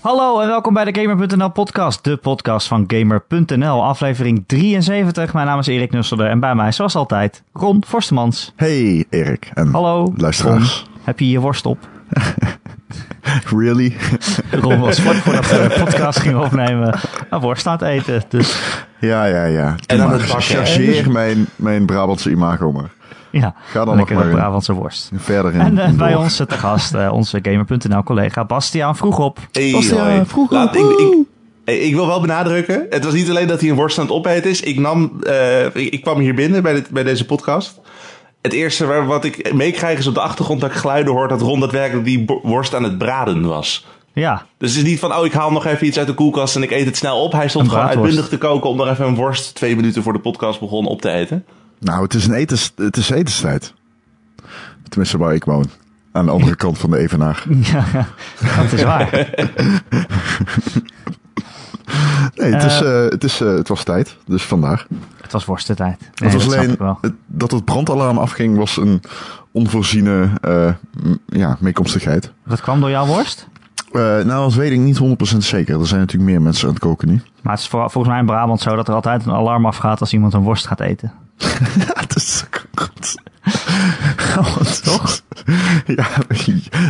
Hallo en welkom bij de Gamer.nl podcast, de podcast van Gamer.nl, aflevering 73. Mijn naam is Erik Nusselder en bij mij, zoals altijd, Ron Forstemans. Hey Erik en Hallo. luisteraars. Ron, heb je je worst op? Really? Ron was vlak voordat we de podcast gingen opnemen een worst aan het eten. Dus ja, ja, ja. En maar, het Chargeer mijn, mijn Brabantse imago maar. Ja, Ga dan nog lekkere maar. Brabantse worst. Verder in. En eh, bij ons te gast, eh, onze Gamer.nl collega Bastiaan vroeg op. Hey, Bastiaan, vroeg Laat- op. ik, ik, wil wel benadrukken. Het was niet alleen dat hij een worst aan het opeten is. Ik, nam, eh, ik, ik kwam hier binnen bij, dit, bij deze podcast. Het eerste waar, wat ik meekrijg is op de achtergrond dat ik geluiden hoor dat Ron daadwerkelijk die worst aan het braden was. Ja, Dus het is niet van, oh, ik haal nog even iets uit de koelkast en ik eet het snel op. Hij stond gewoon uitbundig te koken om nog even een worst twee minuten voor de podcast begon op te eten. Nou, het is, een etens, het is etenstijd. Tenminste waar ik woon. Aan de andere kant van de Evenaar. ja dat is waar. Nee, het, is, Eh. eh, het, is, eh, het was tijd. Dus vandaag. Het was worstentijd. Nee, het was alleen het- dat het brandalarm afging was een onvoorziene ja, meekomstigheid. Dat kwam door jouw worst? Nou, dat weet ik niet 100% zeker. Er zijn natuurlijk meer mensen aan het koken nu. Maar het is voor- volgens mij in Brabant zo dat er altijd een alarm afgaat als iemand een worst gaat eten. Het is goed. Toch? Ja,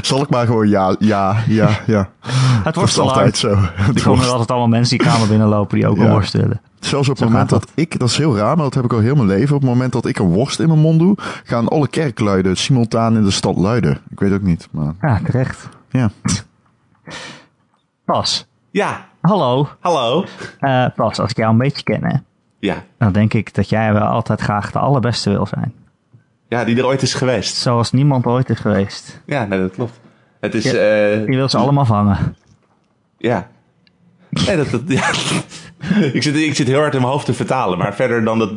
zal ik maar gewoon ja, ja, ja, ja. Het Dat is worstalarm. altijd zo. Er Het komen wordt- er altijd allemaal mensen die kamer binnenlopen die ook Ja. een worst willen. Zelfs op Zo het moment dat ik, dat is heel raar, maar dat heb ik al heel mijn leven. Op het moment dat ik een worst in mijn mond doe, gaan alle kerkluiden simultaan in de stad luiden. Ik weet ook niet, maar Ja, terecht. ja. Pas. Ja, Hallo. hallo. Eh, Pas, als ik jou een beetje ken, hè, Ja, dan denk ik dat jij wel altijd graag de allerbeste wil zijn. ja die er ooit is geweest. Zoals niemand ooit is geweest. Ja, nee, dat klopt. Het is, Ja. eh, Je wil ze allemaal vangen. Ja. Nee, dat, dat, ja. ik, zit, ik zit heel hard in mijn hoofd te vertalen, maar verder, dan dat,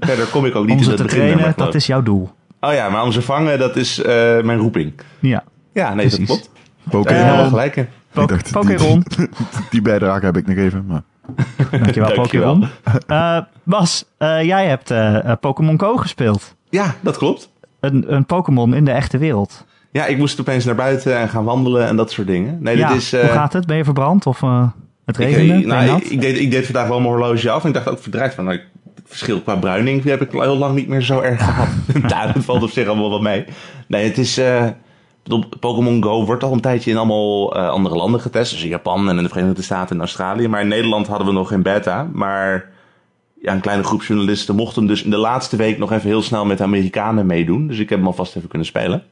verder kom ik ook niet Om in ze dat te begin. trainen, dat is jouw doel. Oh ja, maar om ze vangen, dat is eh, mijn roeping. Ja. Ja, nee, Precies. dat klopt. Pokémon. Eh, gelijk. hè. Po- Ik dacht, die- Pokémon. Die bijdrage heb ik nog even. Maar. Dankjewel. Pokémon. Eh Bas, eh, jij hebt eh, Pokémon Go gespeeld. Ja, dat klopt. Een, een Pokémon in de echte wereld. Ja, ik moest opeens naar buiten en gaan wandelen en dat soort dingen. Nee, ja, dit is... eh, hoe gaat het? Ben je verbrand of eh, het regende? Nou, ik, ik deed, ik deed vandaag wel mijn horloge af en ik dacht ook verdraaid van... Nou, het verschil qua bruining heb ik al heel lang niet meer zo erg gehad. dat valt op zich allemaal wel mee. Nee, het is... Pokémon Go wordt al een tijdje in allemaal eh, andere landen getest. Dus in Japan en in de Verenigde Staten en Australië. Maar in Nederland hadden we nog geen beta. Maar ja, een kleine groep journalisten mocht hem dus in de laatste week nog even heel snel met de Amerikanen meedoen. Dus ik heb hem alvast even kunnen spelen.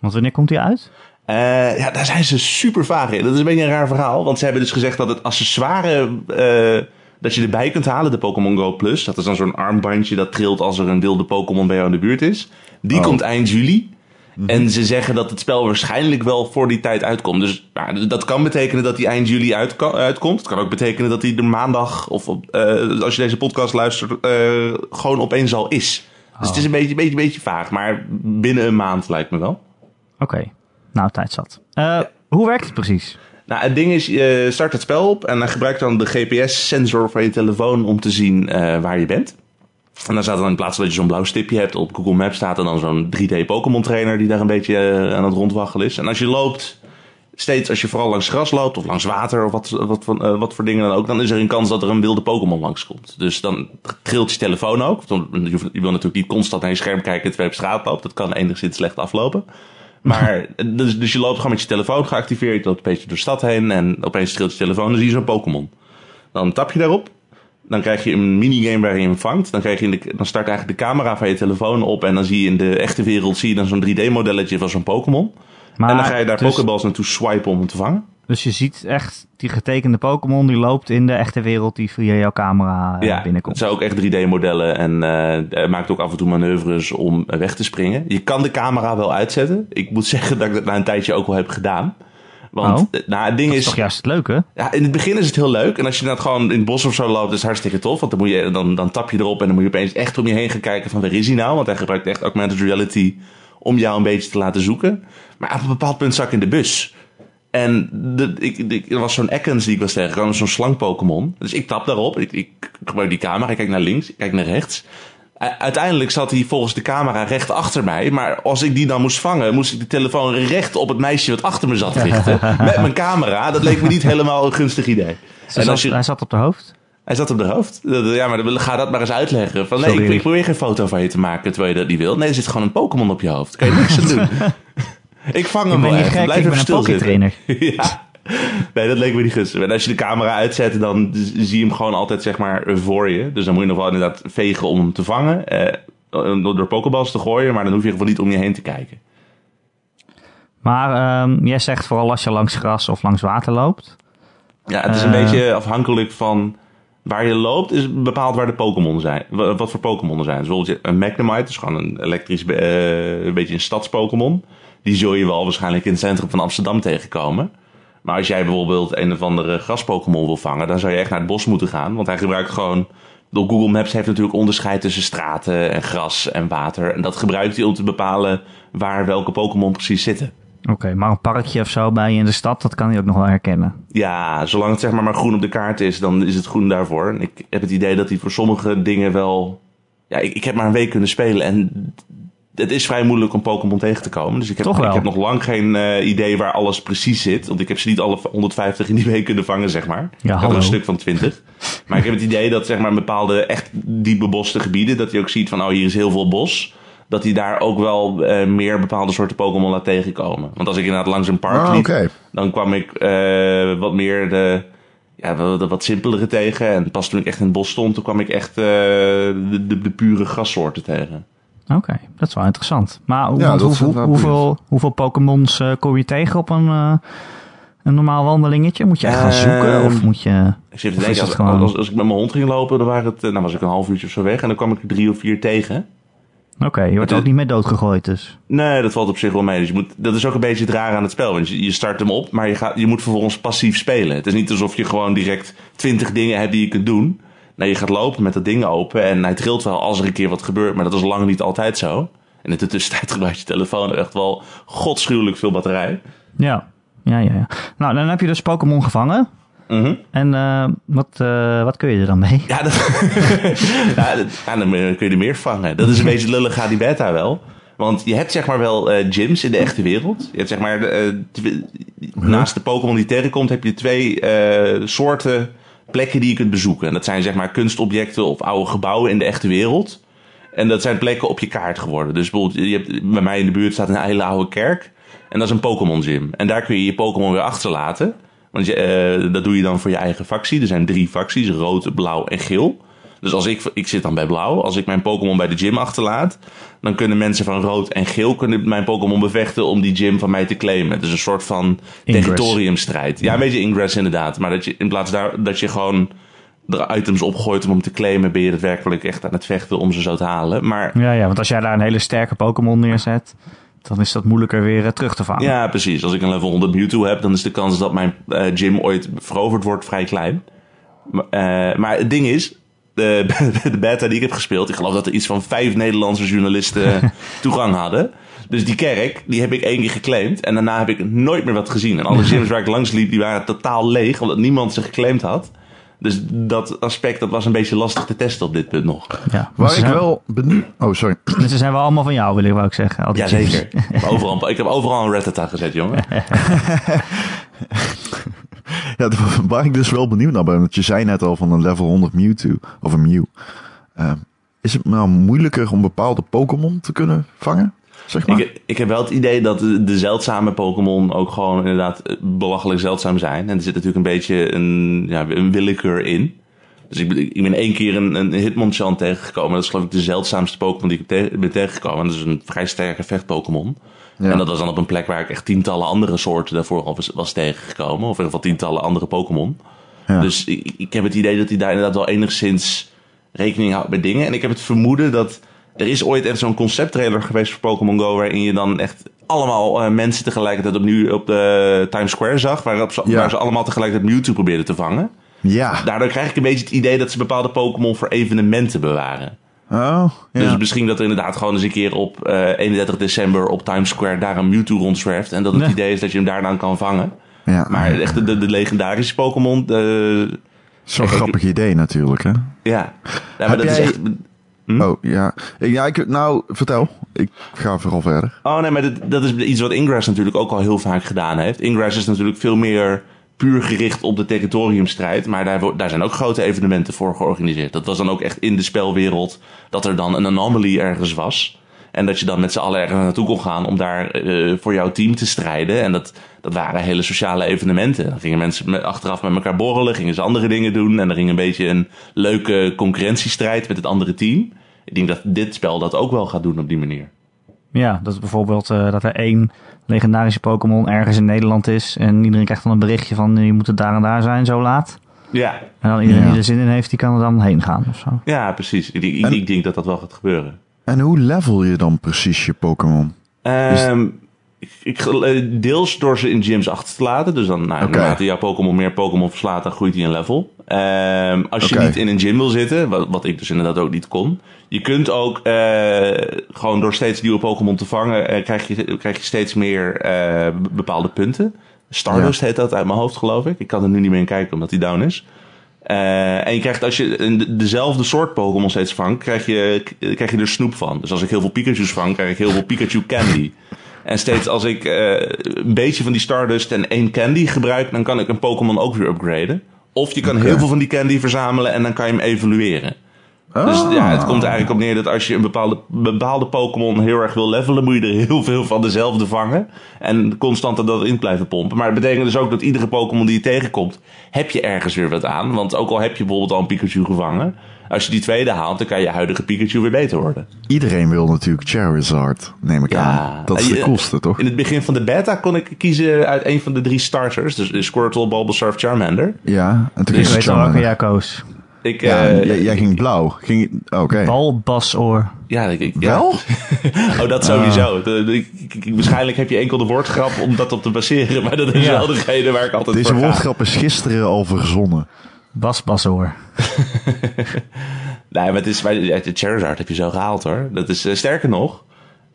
Want wanneer komt hij uit? Eh, ja, daar zijn ze super vaag in. Dat is een beetje een raar verhaal. Want ze hebben dus gezegd dat het accessoire eh, dat je erbij kunt halen, de Pokémon Go Plus. Dat is dan zo'n armbandje dat trilt als er een wilde Pokémon bij jou in de buurt is. Die Oh. komt eind juli. En ze zeggen dat het spel waarschijnlijk wel voor die tijd uitkomt. Dus ja, dat kan betekenen dat die eind juli uitko- uitkomt. Het kan ook betekenen dat die er maandag, of op, eh, als je deze podcast luistert, eh, gewoon opeens al is. Dus het is een beetje, beetje, beetje vaag. Maar binnen een maand lijkt me wel. Oké, nou tijd zat. Eh, Hoe werkt het precies? Nou, het ding is, je start het spel op en dan gebruikt dan de GPS-sensor van je telefoon om te zien waar je bent. En dan staat er dan in plaats van dat je zo'n blauw stipje hebt op Google Maps, staat er dan zo'n 3D Pokémon trainer die daar een beetje eh, aan het rondwaggelen is. En als je loopt, steeds als je vooral langs gras loopt of langs water of wat, wat, voor- eh, wat voor dingen dan ook, dan is er een kans dat er een wilde Pokémon langskomt. Dus dan trilt je telefoon ook. Want Je, wil natuurlijk niet constant naar je scherm kijken terwijl je op straat loopt. Dat kan enigszins slecht aflopen. Maar, dus, dus je loopt gewoon met je telefoon geactiveerd, je loopt een beetje door de stad heen en opeens trilt je telefoon en dan zie je zo'n Pokémon. Dan tap je daarop, dan krijg je een minigame waar je hem vangt. Dan, krijg je de, dan start eigenlijk de camera van je telefoon op en dan zie je in de echte wereld zie je dan zo'n 3D-modelletje van zo'n Pokémon. En dan ga je daar dus, Pokéballs naartoe swipen om hem te vangen. Dus je ziet echt die getekende Pokémon die loopt in de echte wereld die via jouw camera eh, ja, het binnenkomt. zijn ook echt 3D-modellen en hij maakt ook af en toe manoeuvres om weg te springen. Je kan de camera wel uitzetten. Ik moet zeggen dat ik dat na een tijdje ook wel heb gedaan. Want Oh. eh, nou, het ding Dat is, is toch juist het leuke? Ja, in het begin is het heel leuk. En als je dan gewoon in het bos of zo loopt, is het hartstikke tof. Want dan, moet je, dan, dan tap je erop en dan moet je opeens echt om je heen gaan kijken van waar is hij nou? Want hij gebruikt echt augmented reality om jou een beetje te laten zoeken. Maar op een bepaald punt zak ik in de bus. En de, ik, ik, er was zo'n Ekans die ik was tegengekomen, zo'n slang Pokémon. Dus ik tap daarop, ik, ik gebruik die camera, ik kijk naar links, ik kijk naar rechts. Uiteindelijk zat hij volgens de camera recht achter mij. Maar als ik die dan moest vangen, moest ik de telefoon recht op het meisje wat achter me zat richten. met mijn camera. Dat leek me niet helemaal een gunstig idee. Ze En als je, Hij zat op de hoofd. hij zat op de hoofd. Ja, maar dan- ga dat maar eens uitleggen. Van, nee, ik, ik probeer geen foto van je te maken terwijl je dat niet wil. Nee, er zit gewoon een Pokémon op je hoofd. Kan je niks aan doen. ik vang Ik hem ben wel niet gek, Blijf ik ben even een stil pokétrainer. ja. Nee, dat leek me niet gunstig. En als je de camera uitzet, dan zie je hem gewoon altijd zeg maar voor je. Dus dan moet je nog wel inderdaad vegen om hem te vangen. Eh, door pokeballs te gooien, maar dan hoef je geval niet om je heen te kijken. Maar ehm, jij zegt vooral als je langs gras of langs water loopt. Ja, het is een Eh. beetje afhankelijk van waar je loopt, is bepaald waar de Pokémon zijn. Wa- Wat voor Pokémon er zijn. Dus bijvoorbeeld een Magnemite, dus gewoon een elektrisch, eh, een beetje een stads-Pokémon. Die zul je wel waarschijnlijk in het centrum van Amsterdam tegenkomen. Maar als jij bijvoorbeeld een of andere gras-Pokémon wil vangen, dan zou je echt naar het bos moeten gaan. Want hij gebruikt gewoon. Door Google Maps heeft natuurlijk onderscheid tussen straten en gras en water. En dat gebruikt hij om te bepalen waar welke Pokémon precies zitten. Oké, maar een parkje of zo bij je in de stad, dat kan hij ook nog wel herkennen. Ja, zolang het zeg maar, maar groen op de kaart is, dan is het groen daarvoor. En ik heb het idee dat hij voor sommige dingen wel... Ja, ik, ik heb maar een week kunnen spelen en het is vrij moeilijk om Pokémon tegen te komen. Dus ik heb, Toch wel. ik heb nog lang geen eh, idee waar alles precies zit. Want ik heb ze niet alle 150 in die week kunnen vangen, zeg maar. ik heb er hallo. een stuk van 20. maar ik heb het idee dat zeg maar, bepaalde echt diep beboste gebieden... dat hij ook ziet van, oh, hier is heel veel bos... dat hij daar ook wel eh, meer bepaalde soorten Pokémon laat tegenkomen. Want als ik inderdaad langs een park Ah, liep... Dan kwam ik eh, wat meer de, ja, wel de wat simpelere tegen. En pas toen ik echt in het bos stond, toen kwam ik echt eh, de, de, de pure grassoorten tegen. Oké, dat is wel interessant. Maar hoe- Ja, hoeveel, hoeveel, hoeveel Pokémons eh, kom je tegen op een, eh, een normaal wandelingetje? Moet je echt gaan zoeken? Ehm, Of moet je... Ik zit te denken, als, gewoon- als, als ik met mijn hond ging lopen, dan, waren het, eh, nou was ik een half uurtje of zo weg. En dan kwam ik er drie of vier tegen. Oké, je wordt ook niet meer doodgegooid dus. Nee, dat valt op zich wel mee. Dus je moet, dat is ook een beetje het rare aan het spel. Want je, je start hem op, maar je, gaat, je moet vervolgens passief spelen. Het is niet alsof je gewoon direct twintig dingen hebt die je kunt doen. Nee, je gaat lopen met dat ding open en hij trilt wel als er een keer wat gebeurt. Maar dat is lang niet altijd zo. En in de tussentijd gebruikt je telefoon echt wel godschuwelijk veel batterij. Ja, ja, ja. ja. Nou, dan heb je dus Pokémon gevangen. Mhm. En eh, wat, eh, wat kun je er dan mee? Ja, dat, ja, dat- ja, dan kun je er meer vangen. Dat is een beetje lullig, gaat die beta wel. Want je hebt zeg maar wel eh, gyms in de echte wereld. Je hebt zeg maar, naast de Pokémon die tegenkomt, heb je twee soorten plekken die je kunt bezoeken. En dat zijn zeg maar kunstobjecten of oude gebouwen in de echte wereld. En dat zijn plekken op je kaart geworden. Dus je hebt, bij mij in de buurt staat een hele oude kerk. En dat is een Pokémon gym. En daar kun je je Pokémon weer achterlaten. Want je, eh, dat doe je dan voor je eigen factie. Er zijn drie facties, rood, blauw en geel. Dus als ik, ik zit dan bij blauw. Als ik mijn Pokémon bij de gym achterlaat, dan kunnen mensen van rood en geel kunnen mijn Pokémon bevechten om die gym van mij te claimen. Het is een soort van territoriumstrijd. Ja, een beetje ingress inderdaad. Maar dat je in plaats daar, dat je gewoon er items opgooit om hem te claimen, ben je daadwerkelijk echt aan het vechten om ze zo te halen. Maar Ja, ja, want als jij daar een hele sterke Pokémon neerzet, dan is dat moeilijker weer eh, terug te vangen. Ja, precies. Als ik een level 100 Mewtwo heb, dan is de kans dat mijn eh, gym ooit veroverd wordt vrij klein. Eh, maar het ding is, de, de beta die ik heb gespeeld, ik geloof dat er iets van vijf Nederlandse journalisten toegang hadden. Dus die kerk, die heb ik één keer geclaimd. En daarna heb ik nooit meer wat gezien. En alle gyms waar ik langs liep, die waren totaal leeg, omdat niemand ze geclaimd had. Dus dat aspect, dat was een beetje lastig te testen op dit punt nog. Ja, Waar ze ik zijn, wel benieuwd... Oh, sorry. Ze zijn wel allemaal van jou, wil ik wel ook zeggen. al die gyms. Jazeker. overal, ik heb overal een Reddit gezet, jongen. Ja, waar ik dus wel benieuwd naar ben, want je zei net al van een level 100 Mewtwo, of een Mew. Eh, is het nou moeilijker om bepaalde Pokémon te kunnen vangen? Zeg maar. Ik, ik heb wel het idee dat de, zeldzame Pokémon ook gewoon inderdaad eh, belachelijk zeldzaam zijn. En er zit natuurlijk een beetje een, ja, een willekeur in. Dus ik, ik ben één keer een, een Hitmonchan tegengekomen. Dat is geloof ik de zeldzaamste Pokémon die ik te- ben tegengekomen. Dat is een vrij sterke vechtpokémon. Ja. En dat was dan op een plek waar ik echt tientallen andere soorten daarvoor al was, was tegengekomen. Of in ieder geval tientallen andere Pokémon. Ja. Dus ik, ik heb het idee dat hij daar inderdaad wel enigszins rekening houdt met dingen. En ik heb het vermoeden dat er is ooit echt zo'n concepttrailer geweest voor Pokémon Go... waarin je dan echt allemaal eh, mensen tegelijkertijd opnieuw op de Times Square zag... Waarop ze, Ja. waar ze allemaal tegelijkertijd Mewtwo probeerden te vangen. Ja. Daardoor krijg ik een beetje het idee dat ze bepaalde Pokémon voor evenementen bewaren. Oh, ja. Dus misschien dat er inderdaad gewoon eens een keer op eh 31 december op Times Square daar een Mewtwo rondzwerft. En dat het idee is dat je hem daar dan kan vangen. ja. Maar echt de, de, legendarische Pokémon, de- Zo'n grappig idee natuurlijk, hè? ja. ja maar Heb dat is echt, Hm? Oh, ja. Ja, ik, nou, vertel. Ik ga vooral verder. Oh nee, maar dat, dat is iets wat Ingress natuurlijk ook al heel vaak gedaan heeft. Ingress is natuurlijk veel meer puur gericht op de territoriumstrijd. Maar daar, daar zijn ook grote evenementen voor georganiseerd. Dat was dan ook echt in de spelwereld dat er dan een anomaly ergens was. En dat je dan met z'n allen ergens naartoe kon gaan om daar eh, voor jouw team te strijden. En dat, dat waren hele sociale evenementen. Dan gingen mensen achteraf met elkaar borrelen, gingen ze andere dingen doen. En er ging een beetje een leuke concurrentiestrijd met het andere team. Ik denk dat dit spel dat ook wel gaat doen op die manier. Ja, dat is bijvoorbeeld eh, dat er één legendarische Pokémon ergens in Nederland is. En iedereen krijgt dan een berichtje van je moet het daar en daar zijn zo laat. Ja, En dan iedereen Ja. die er zin in heeft, die kan er dan heen gaan of zo. Ja, precies. Ik, ik, En- ik denk dat dat wel gaat gebeuren. En hoe level je dan precies je Pokémon? Ehm, ik, eh, deels door ze in gyms achter te laten. Dus dan, nou, Oké. naarmate jouw Pokémon meer Pokémon verslaat, dan groeit hij een level. Ehm, als je niet in een gym wil zitten, wat, wat ik dus inderdaad ook niet kon. Je kunt ook eh, gewoon door steeds nieuwe Pokémon te vangen, eh, krijg, je, krijg je steeds meer eh, bepaalde punten. Stardust heet dat uit mijn hoofd, geloof ik. Ik kan er nu niet meer in kijken, omdat hij down is. Eh, en je krijgt, als je dezelfde soort Pokémon steeds vangt, krijg je, krijg je er snoep van. Dus als ik heel veel Pikachu's vang, krijg ik heel veel Pikachu candy. En steeds als ik eh, een beetje van die Stardust en één candy gebruik, dan kan ik een Pokémon ook weer upgraden. Of je kan heel veel van die candy verzamelen en dan kan je hem evalueren. Dus ja, het komt eigenlijk op neer dat als je een bepaalde, bepaalde Pokémon heel erg wil levelen, moet je er heel veel van dezelfde vangen. En constant er dat in blijven pompen. Maar het betekent dus ook dat iedere Pokémon die je tegenkomt, heb je ergens weer wat aan. Want ook al heb je bijvoorbeeld al een Pikachu gevangen, als je die tweede haalt, dan kan je huidige Pikachu weer beter worden. Iedereen wil natuurlijk Charizard, neem ik aan. Dat is de coolste, toch? In het begin van de beta kon ik kiezen uit een van de drie starters. Dus de Squirtle, Bulbasaur of Charmander. Ja, en toen Ik ging weet welke jij koos. Ik, Ja, eh, jij, jij ging blauw. Ging, Oké. Balbasoor. ja, ik, ik- ja. Wel? Oh, dat sowieso. De- de- ik- ik- waarschijnlijk heb je enkel de woordgrap om dat op te baseren. Maar dat is Ja. wel degene waar ik altijd Deze woordgrap is gisteren al verzonnen. Basbasoor. Nee, maar het is, de Charizard heb je zo gehaald hoor. Dat is, eh, sterker nog,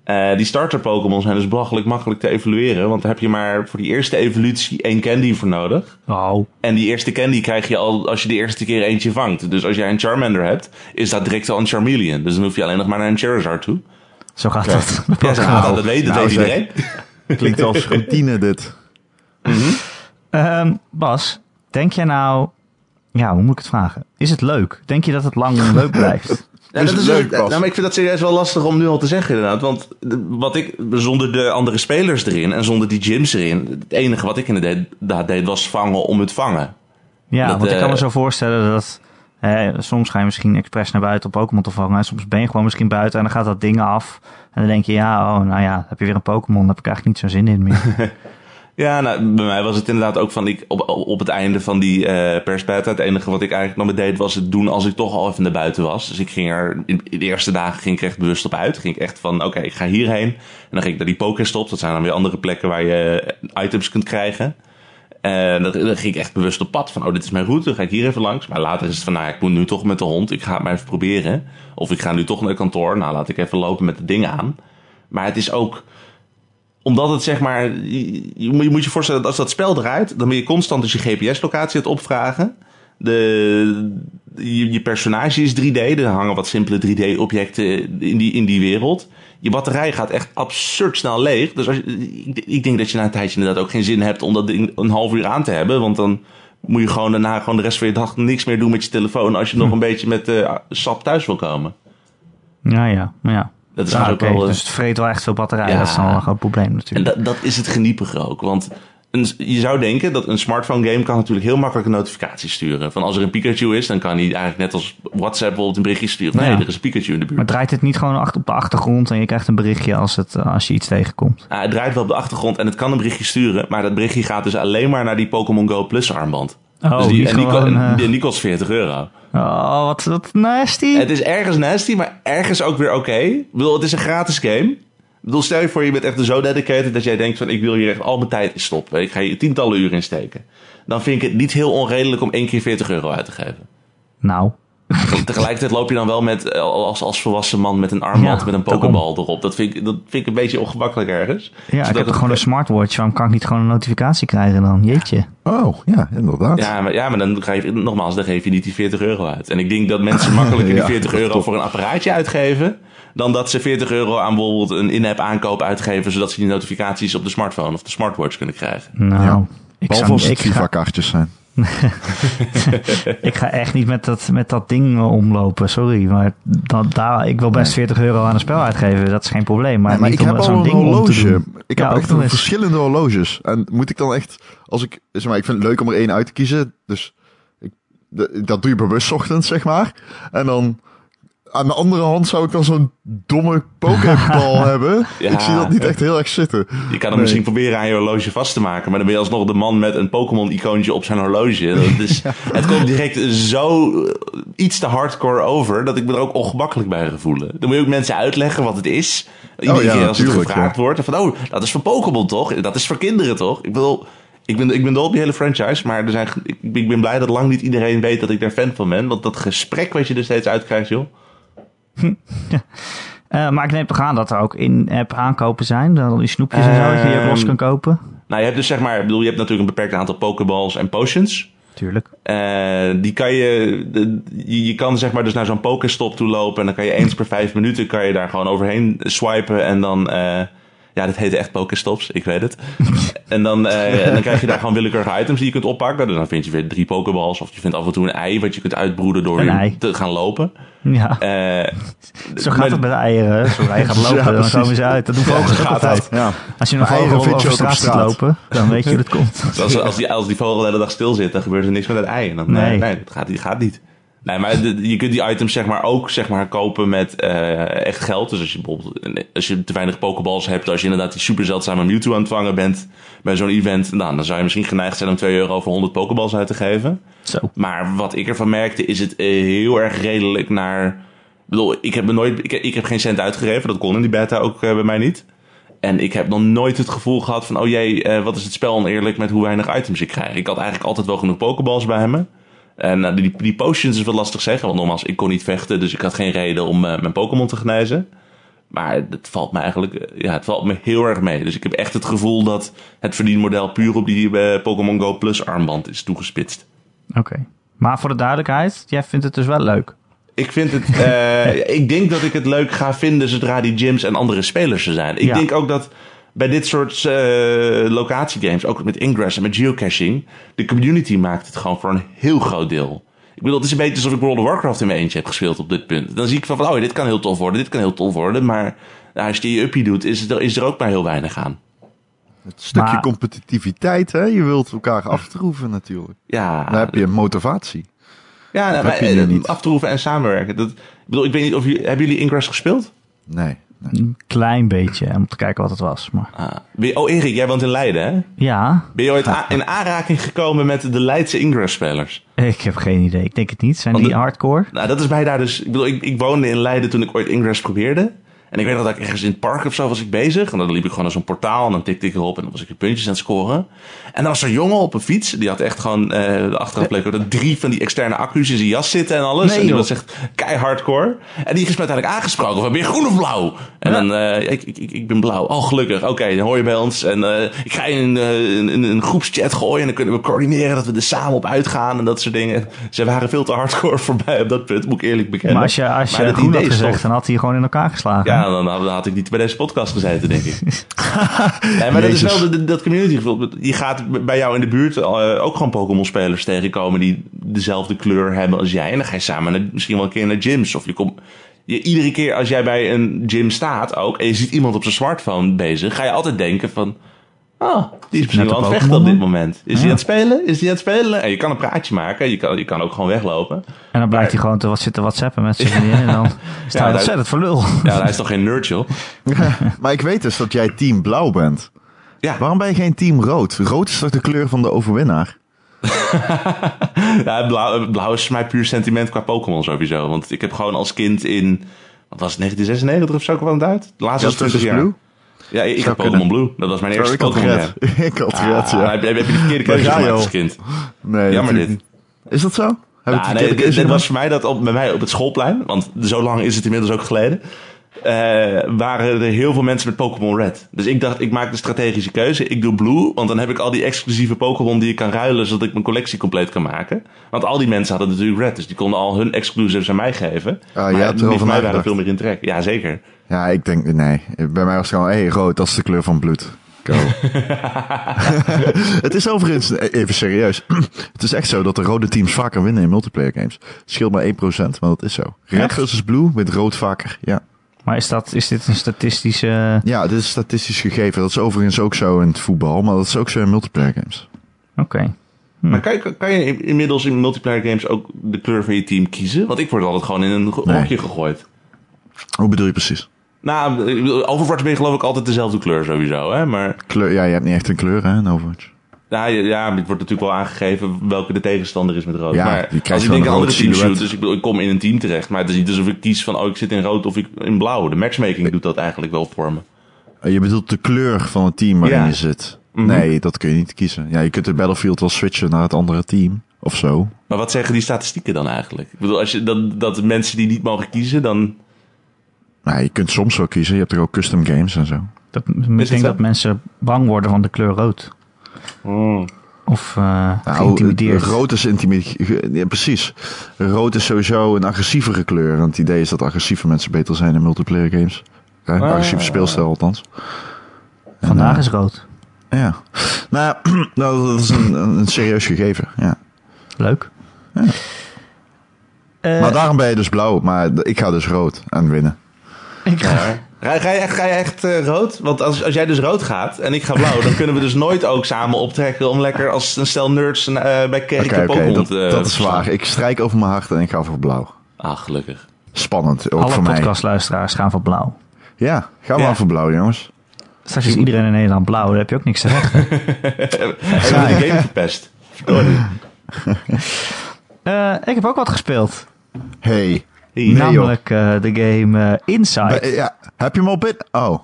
eh, die starter Pokémon zijn dus belachelijk makkelijk te evalueren. Want daar heb je maar voor die eerste evolutie één candy voor nodig. Oh. En die eerste candy krijg je al als je de eerste keer eentje vangt. Dus als jij een Charmander hebt, is dat direct al een Charmeleon. Dus dan hoef je alleen nog maar naar een Charizard toe. Zo gaat dat. Ja, zo gaat dat, dat weet, dat Nou, weet iedereen. Klinkt als routine dit. Ehm, Bas, denk jij nou... Ja, hoe moet ik het vragen? Is het leuk? Denk je dat het lang leuk blijft? Ja, Is dat het is leuk, nou, maar ik vind dat serieus wel lastig om nu al te zeggen inderdaad. Want wat ik, zonder de andere spelers erin en zonder die gyms erin... Het enige wat ik inderdaad deed was vangen om het vangen. Ja, Dat, want ik kan me eh, zo voorstellen dat... eh, soms ga je misschien expres naar buiten om Pokémon te vangen. En soms ben je gewoon misschien buiten en dan gaat dat ding af. En dan denk je, ja, oh, nou ja, heb je weer een Pokémon. Daar heb ik eigenlijk niet zo'n zin in meer. Ja, nou, bij mij was het inderdaad ook van... Ik, op, op het einde van die eh persbeta... Het enige wat ik eigenlijk nog maar deed was het doen als ik toch al even naar buiten was. Dus ik ging er... In de eerste dagen ging ik echt bewust op uit. Ging ik echt van, oké, ik ga hierheen. En dan ging ik naar die Pokéstops. Dat zijn dan weer andere plekken waar je items kunt krijgen. En dat, dan ging ik echt bewust op pad. Van, oh, dit is mijn route. Dan ga ik hier even langs. Maar later is het van, nou, ik moet nu toch met de hond. Ik ga het maar even proberen. Of ik ga nu toch naar het kantoor. Nou, laat ik even lopen met de dingen aan. Maar het is ook omdat het zeg maar. Je, moet je moet je voorstellen dat als dat spel draait. dan ben je constant dus je GPS-locatie het opvragen. De, je, je personage is 3D. Er hangen wat simpele 3D-objecten in die, in die wereld. Je batterij gaat echt absurd snel leeg. Dus als je, ik, ik denk dat je na een tijdje inderdaad ook geen zin hebt om dat ding een half uur aan te hebben. Want dan moet je gewoon daarna gewoon de rest van je dag niks meer doen met je telefoon. als je nog een beetje met eh, sap thuis wil komen. ja, ja, maar ja. Dat is Ja, ook oké, wel. Dus het vreet wel echt veel batterij. Ja. Dat is dan wel een groot probleem En natuurlijk. dat, dat is het geniepige ook. Want een, je zou denken dat een smartphone game kan natuurlijk heel makkelijk een notificatie sturen. Van als er een Pikachu is, dan kan hij eigenlijk net als WhatsApp bijvoorbeeld een berichtje sturen. Nee, Ja. er is een Pikachu in de buurt. Maar draait het niet gewoon achter, op de achtergrond en je krijgt een berichtje als, het, eh, als je iets tegenkomt? Ah, het draait wel op de achtergrond en het kan een berichtje sturen. Maar dat berichtje gaat dus alleen maar naar die Pokémon Go Plus armband. Oh, dus die, die en die, gewoon, ko- eh, die, die kost 40 euro. Oh, wat, wat nasty. Het is ergens nasty, maar ergens ook weer oké. Ik bedoel, het is een gratis game. Ik bedoel, stel je voor, je bent echt zo dedicated dat jij denkt van... ik wil hier echt al mijn tijd in stoppen. Ik ga hier tientallen uren in steken. Dan vind ik het niet heel onredelijk om één keer 40 euro uit te geven. Nou, tegelijkertijd loop je dan wel met, eh, als, als volwassen man met een armband Ja, met een daarom. pokeball erop. Dat vind, ik, dat vind ik een beetje ongemakkelijk ergens. Ja, Zodat ik heb het- gewoon een smartwatch. Waarom kan ik niet gewoon een notificatie krijgen dan? Jeetje. Oh, ja, inderdaad. Ja, maar, ja, maar dan geef je, nogmaals, dan geef je niet die 40 euro uit. En ik denk dat mensen makkelijker die Ja, 40 euro voor een apparaatje uitgeven... dan dat ze 40 euro aan bijvoorbeeld een in-app aankoop uitgeven... zodat ze die notificaties op de smartphone of de smartwatch kunnen krijgen. Nou, Ja. ik, Behalve zou, als niet- het FIFA-kaartjes zijn. ik ga echt niet met dat, met dat ding eh, omlopen, sorry. Maar dat, daar, ik wil best 40 euro aan een spel uitgeven, dat is geen probleem. Maar, Nee, maar niet ik om heb zo'n ding om te horloge. doen. Ik Ja, heb ook echt een verschillende horloges. En moet ik dan echt, als ik, zeg maar, ik vind het leuk om er één uit te kiezen. Dus ik, dat doe je bewust ochtends, zeg maar. En dan aan de andere hand zou ik dan zo'n domme pokeball hebben. Ja. Ik zie dat niet echt heel erg zitten. Je kan hem Nee. misschien proberen aan je horloge vast te maken... maar dan ben je alsnog de man met een Pokémon-icoontje op zijn horloge. Dat is, Het komt direct zo eh, iets te hardcore over... dat ik me er ook ongemakkelijk bij ga voelen. Dan moet je ook mensen uitleggen wat het is. Iedere Oh ja, keer als het tuurlijk, gevraagd wordt. Van, oh, dat is voor Pokémon toch? Dat is voor kinderen toch? Ik bedoel... Ik ben, ik ben dol op die hele franchise, maar er zijn, ik, ik ben blij dat lang niet iedereen weet dat ik daar fan van ben. Want dat gesprek wat je er steeds uitkrijgt, joh. Eh, maar ik neem toch aan dat er ook in-app aankopen zijn. Dan die snoepjes en zo, dat je die ook los Ehm, kan kopen. Nou, je hebt dus zeg maar, ik bedoel, je hebt natuurlijk een beperkt aantal Pokeballs en potions. Tuurlijk. Eh, die kan je, je kan zeg maar dus naar zo'n Pokestop toe lopen en dan kan je eens per vijf minuten kan je daar gewoon overheen swipen en dan, eh, ja, dat heet echt Pokestops, ik weet het. en dan, eh, en dan krijg je daar gewoon willekeurige items die je kunt oppakken. Dus dan vind je weer drie Pokeballs of je vindt af en toe een ei wat je kunt uitbroeden door weer te gaan lopen. Ja, Eh, zo gaat maar- het met de eieren. Zodra je gaat lopen, Ja, dan komen ze uit. Dat doen vogels ook gaat altijd. Ja. Als je een vogel over je straat lopen, dan weet je hoe dat komt. Als, als, die, als die vogel de hele dag stil zit, dan gebeurt er niks met het ei. En dan, nee. Nee. nee, dat gaat, die gaat niet. Nee, maar de- je kunt die items zeg maar ook zeg maar, kopen met eh, echt geld. Dus als je bijvoorbeeld als je te weinig pokeballs hebt, als je inderdaad die super zeldzame Mewtwo aan het vangen bent bij zo'n event, nou, dan zou je misschien geneigd zijn om 2 euro voor 100 pokeballs uit te geven. Zo. Maar wat ik ervan merkte, is het eh, heel erg redelijk naar. Ik bedoel, ik heb, me nooit, ik, ik heb geen cent uitgegeven. Dat kon in die beta ook eh, bij mij niet. En ik heb nog nooit het gevoel gehad van... oh jee, eh, wat is het spel oneerlijk met hoe weinig items ik krijg. Ik had eigenlijk altijd wel genoeg pokeballs bij me. En eh, die, die potions is wat lastig zeggen. Want nogmaals, ik kon niet vechten. Dus ik had geen reden om eh, mijn Pokémon te genezen. Maar het valt me eigenlijk eh, ja, het valt me heel erg mee. Dus ik heb echt het gevoel dat het verdienmodel... puur op die Pokémon Go Plus armband is toegespitst. Oké. Maar voor de duidelijkheid, jij vindt het dus wel leuk. Ik vind het. ik denk dat ik het leuk ga vinden zodra die gyms en andere spelers er zijn. Ik Ja. denk ook dat bij dit soort eh locatiegames, ook met Ingress en met geocaching, de community maakt het gewoon voor een heel groot deel. Ik bedoel, het is een beetje alsof ik World of Warcraft in mijn eentje heb gespeeld op dit punt. Dan zie ik van, van oh, dit kan heel tof worden, dit kan heel tof worden. Maar nou, als je je uppie doet, is, het er, is er ook maar heel weinig aan. Het stukje Maar- competitiviteit, hè? Je wilt elkaar aftroeven natuurlijk. Ja, Dan heb je motivatie. ja nou, maar, je eh, niet. aftroeven en samenwerken. Dat, ik bedoel, ik weet niet of jullie, hebben jullie Ingress gespeeld? Nee. Een klein beetje, om te kijken wat het was. Maar Ah. Oh, Erik, jij woont in Leiden, hè? ja, Ben je ooit in aanraking gekomen met de Leidse Ingress-spelers? ik heb geen idee. Ik denk het niet. Zijn Want die de- hardcore? Nou, dat is mij daar dus... Ik bedoel, ik, ik woonde in Leiden toen ik ooit Ingress probeerde. En ik weet nog dat ik ergens in het park of zo was ik bezig. En dan liep ik gewoon naar zo'n portaal en dan tikte ik erop en dan was ik de puntjes aan het scoren. En dan was er een jongen op een fiets. Die had echt gewoon, eh, de achteraf bleek ook dat drie van die externe accu's in zijn jas zitten en alles. Nee, en die was echt keihardcore. En die is me uiteindelijk aangesproken van, ben je groen of blauw? En Ja. dan, eh, ik, ik, ik, ik ben blauw. Oh, gelukkig. Oké, dan hoor je bij ons. En eh, ik ga je in een, een, een groepschat gooien en dan kunnen we coördineren dat we er samen op uitgaan en dat soort dingen. Ze waren veel te hardcore voor mij op dat punt, moet ik eerlijk bekennen. Maar als je, als Maar je dat groen had gezegd, dan had hij je gewoon in elkaar geslagen. Ja, dan had, dan had ik niet bij deze podcast gezeten, denk ik. nee, maar dat is wel de- dat community gevoel. Je gaat bij jou in de buurt eh, ook gewoon Pokémon-spelers tegenkomen die dezelfde kleur hebben als jij. En dan ga je samen naar, misschien wel een keer naar gyms. Of je komt... Je, iedere keer als jij bij een gym staat ook en je ziet iemand op zijn smartphone bezig, ga je altijd denken van... Oh, die is misschien Net wel aan het vechten op dit moment. Is hij Ja. aan het spelen? Is hij aan het spelen? En je kan een praatje maken. Je kan, je kan ook gewoon weglopen. En dan blijft hij gewoon te wat zitten whatsappen met zijn vriendin. En dan sta je daar- ontzettend voor lul. Ja, hij is toch geen nerd, joh? Maar ik weet dus dat jij team blauw bent. Ja, Waarom ben je geen team rood? Rood is toch de kleur van de overwinnaar? Ja, blauw, blauw is voor mij puur sentiment qua Pokémon sowieso. Want ik heb gewoon als kind in, wat was het, 1996 of zo kwam het uit? De laatste Ja, 20 Turtles jaar. Blue? Ja, ik heb Pokémon. Blue. Dat was mijn eerste had Pokémon ik had Ah, red, ja. heb, je de verkeerde keuze gemaakt al. als kind? Nee, Jammer dit. Is dat zo? Heb ik dit, was voor mij dat op, bij mij op het schoolplein, want zo lang is het inmiddels ook geleden, waren er heel veel mensen met Pokémon Red. Dus ik dacht, ik maak de strategische keuze. Ik doe Blue, want dan heb ik al die exclusieve Pokémon die ik kan ruilen, zodat ik mijn collectie compleet kan maken. Want al die mensen hadden natuurlijk Red, dus die konden al hun exclusives aan mij geven. Je maar van mij waren nagedacht. veel meer in trek. Ja, zeker. Ja, ik denk, nee. Bij mij was het gewoon, hé, hey, rood, dat is de kleur van bloed. Go. het is overigens, even serieus. het is echt zo dat de rode teams vaker winnen in multiplayer games. Het scheelt maar 1%, maar dat is zo. Red versus blue met rood vaker, ja. Maar is, dat, is dit een statistische... Ja, dit is statistisch gegeven. Dat is overigens ook zo in het voetbal, maar dat is ook zo in multiplayer games. Oké. Maar kan je, kan je inmiddels in multiplayer games ook de kleur van je team kiezen? Want ik word altijd gewoon in een Nee. hokje gegooid. Hoe bedoel je precies? Nou, bedoel, Overwatch ben je geloof ik altijd dezelfde kleur sowieso, hè? Maar Kleur, ja, je hebt niet echt een kleur, hè, in Overwatch. Ja, ja, ja, het wordt natuurlijk wel aangegeven welke de tegenstander is met rood. Ja, maar die krijgt als ik denk aan een andere silhouet. shoot, dus ik, bedoel, ik kom in een team terecht. Maar het is niet alsof ik kies van, oh, ik zit in rood of ik in blauw. De matchmaking doet dat eigenlijk wel voor me. Eh, Je bedoelt de kleur van het team waarin Ja. je zit. Mhm. Nee, dat kun je niet kiezen. Ja, je kunt de Battlefield wel switchen naar het andere team. Of zo. Maar wat zeggen die statistieken dan eigenlijk? Ik bedoel, als je, dat, dat mensen die niet mogen kiezen, dan... Nou, je kunt soms wel kiezen. Je hebt er ook custom games en zo. Dat, ik denk zo? dat mensen bang worden van de kleur rood. Of eh Nou, geïntimideerd. rood is intimideerd. Ja, precies. Rood is sowieso een agressievere kleur. Want het idee is dat agressieve mensen beter zijn in multiplayer games. Hè? Ah. Agressieve speelstijl althans. Vandaag eh, is rood. Ja. Nou, ja, nou, dat is een, een serieus gegeven. Ja. Leuk. Eh, Maar daarom ben je dus blauw. Maar ik ga dus rood en winnen. ik ga- Ga, ga je echt, ga je echt eh, rood? Want als, als jij dus rood gaat en ik ga blauw, dan kunnen we dus nooit ook samen optrekken om lekker als een stel nerds eh, bij Kerk oké. Pokémon Dat, te dat is waar. Ik strijk over mijn hart en ik ga voor blauw. Ah, gelukkig. Spannend. Ook alle voor mij. podcastluisteraars gaan voor blauw. Ja, ga Ja. maar voor blauw, jongens. Straks is iedereen in Nederland blauw. Dan heb je ook niks te zeggen. Hebben we de game verpest? Verdorie. Eh, ik heb ook wat gespeeld. Hey. Nee, namelijk eh, de game eh, Inside. Ja, heb je hem al binnen? Oh,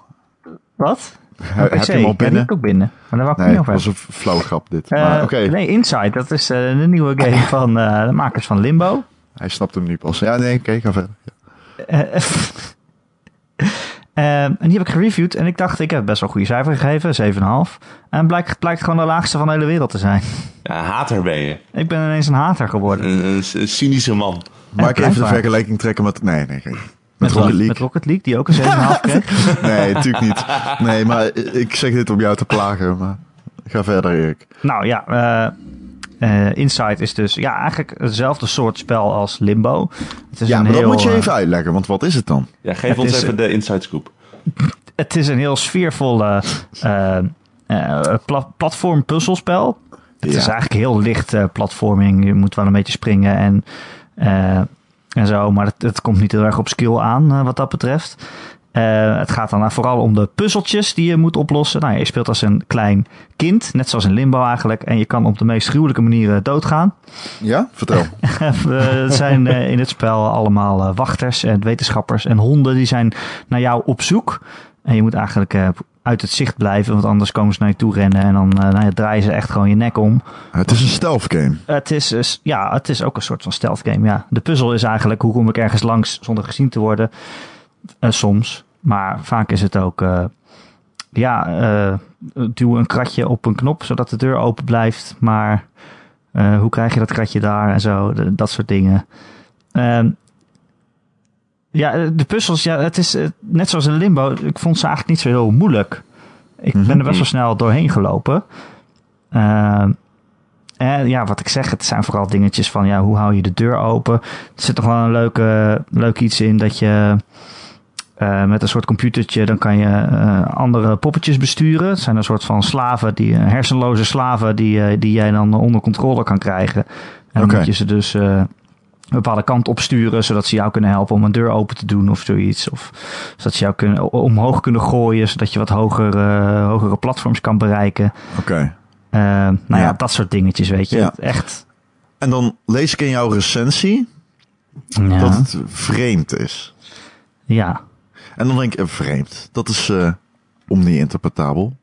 Wat? heb je hem al Ja, binnen? heb ik ook binnen. Maar daar wou ik Nee, niet dat over was een flauwe grap dit. maar Eh, oké, Nee, Inside. Dat is de nieuwe game van de makers van Limbo. hij snapt hem nu pas. Ja, nee, oké, ga verder. Eh, en die heb ik gereviewd en ik dacht, ik heb best wel een goede cijfer gegeven, 7,5. En blijkt, blijkt gewoon de laagste van de hele wereld te zijn. Ja, hater ben je. Ik ben ineens een hater geworden. Een, een, een cynische man. Maar ik even de vergelijking trekken met... Nee, nee, geen. Met, Rocket League. Met Rocket League, die ook een 7,5 kreeg. Nee, natuurlijk niet. Nee, maar ik zeg dit om jou te plagen, maar... Ga verder, Erik. Nou ja, eh, eh, Inside is dus ja, eigenlijk hetzelfde soort spel als Limbo. Het is Ja, een maar dat moet je eh, even uitleggen, want wat is het dan? Ja, geef Het ons is- even de inside scoop. Het is een heel sfeervolle eh, eh, pla platform puzzelspel. Het Ja. is eigenlijk heel licht eh, platforming. Je moet wel een beetje springen en, eh, en zo. Maar het, het komt niet heel erg op skill aan eh, wat dat betreft. Eh, het gaat dan vooral om de puzzeltjes die je moet oplossen. Nou, je speelt als een klein kind, net zoals in Limbo eigenlijk. En je kan op de meest gruwelijke manieren doodgaan. Ja? Vertel. Het zijn eh, in het spel allemaal eh, wachters en wetenschappers en honden die zijn naar jou op zoek. En je moet eigenlijk uit het zicht blijven, want anders komen ze naar je toe rennen en dan nou ja, draaien ze echt gewoon je nek om. Het is een stealth game. Het is, dus- ja, het is ook een soort van stealth game. Ja. De puzzel is eigenlijk hoe kom ik ergens langs zonder gezien te worden. Eh, soms. Maar vaak is het ook, eh, ja, eh, duw een kratje op een knop zodat de deur open blijft. Maar hoe krijg je dat kratje daar en zo, de- dat soort dingen. Ehm, ja, de puzzels, ja, het is net zoals in Limbo. Ik vond ze eigenlijk niet zo heel moeilijk. Ik ben er best wel snel doorheen gelopen. Ehm, en ja, wat ik zeg, het zijn vooral dingetjes van ja, hoe hou je de deur open? Er zit toch wel een leuke, leuk iets in dat je eh, met een soort computertje, dan kan je eh, andere poppetjes besturen. Het zijn een soort van slaven, die, eh, hersenloze slaven die, die jij dan onder controle kan krijgen. En dan Oké. moet je ze dus een bepaalde kant opsturen, zodat ze jou kunnen helpen om een deur open te doen of zoiets. Of zodat ze jou kunnen, omhoog kunnen gooien, zodat je wat hoger, hogere platforms kan bereiken. Oké. Nou ja. Ja. dat soort dingetjes, weet je. Ja. Echt. En dan lees ik in jouw recensie Ja. dat het vreemd is. ja. En dan denk ik, eh, vreemd. Dat is eh omni-interpretabel.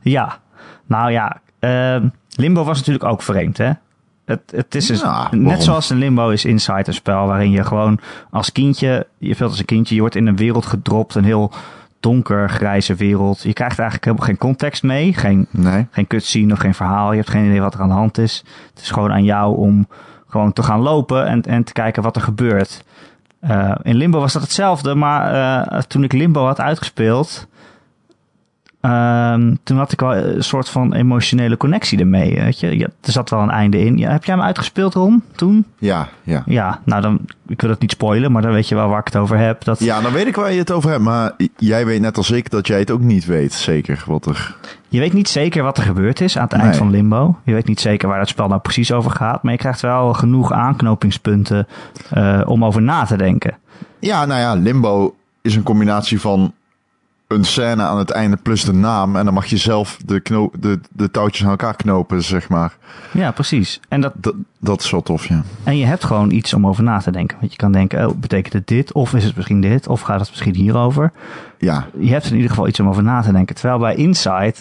Ja. Nou ja, ehm, Limbo was natuurlijk ook vreemd, hè? Het, het is dus, Ja, net zoals een Limbo is Inside een spel waarin je gewoon als kindje, je vult als een kindje, je wordt in een wereld gedropt, een heel donker, grijze wereld. Je krijgt eigenlijk helemaal geen context mee, geen, Nee. geen cutscene of geen verhaal. Je hebt geen idee wat er aan de hand is. Het is gewoon aan jou om gewoon te gaan lopen en, en te kijken wat er gebeurt. Eh, in Limbo was dat hetzelfde, maar eh, toen ik Limbo had uitgespeeld, ehm, toen had ik wel een soort van emotionele connectie ermee. Weet je? Ja, er zat wel een einde in. Ja, heb jij hem uitgespeeld, Ron, toen? Ja, ja. Ja, nou dan, ik wil het niet spoilen, maar dan weet je wel waar ik het over heb. Dat, Ja, dan weet ik waar je het over hebt. Maar jij weet net als ik dat jij het ook niet weet, zeker, wat er... Je weet niet zeker wat er gebeurd is aan het eind van Limbo. Je weet niet zeker waar het spel nou precies over gaat. Maar je krijgt wel genoeg aanknopingspunten eh, om over na te denken. Ja, nou ja, Limbo is een combinatie van een scène aan het einde plus de naam. En dan mag je zelf de, kno de, de touwtjes aan elkaar knopen, zeg maar. Ja, precies. En, dat, Dat, dat is wel tof, ja. en je hebt gewoon iets om over na te denken. Want je kan denken, oh, betekent het dit? Of is het misschien dit? Of gaat het misschien hierover? Ja, Je hebt in ieder geval iets om over na te denken. Terwijl bij Inside,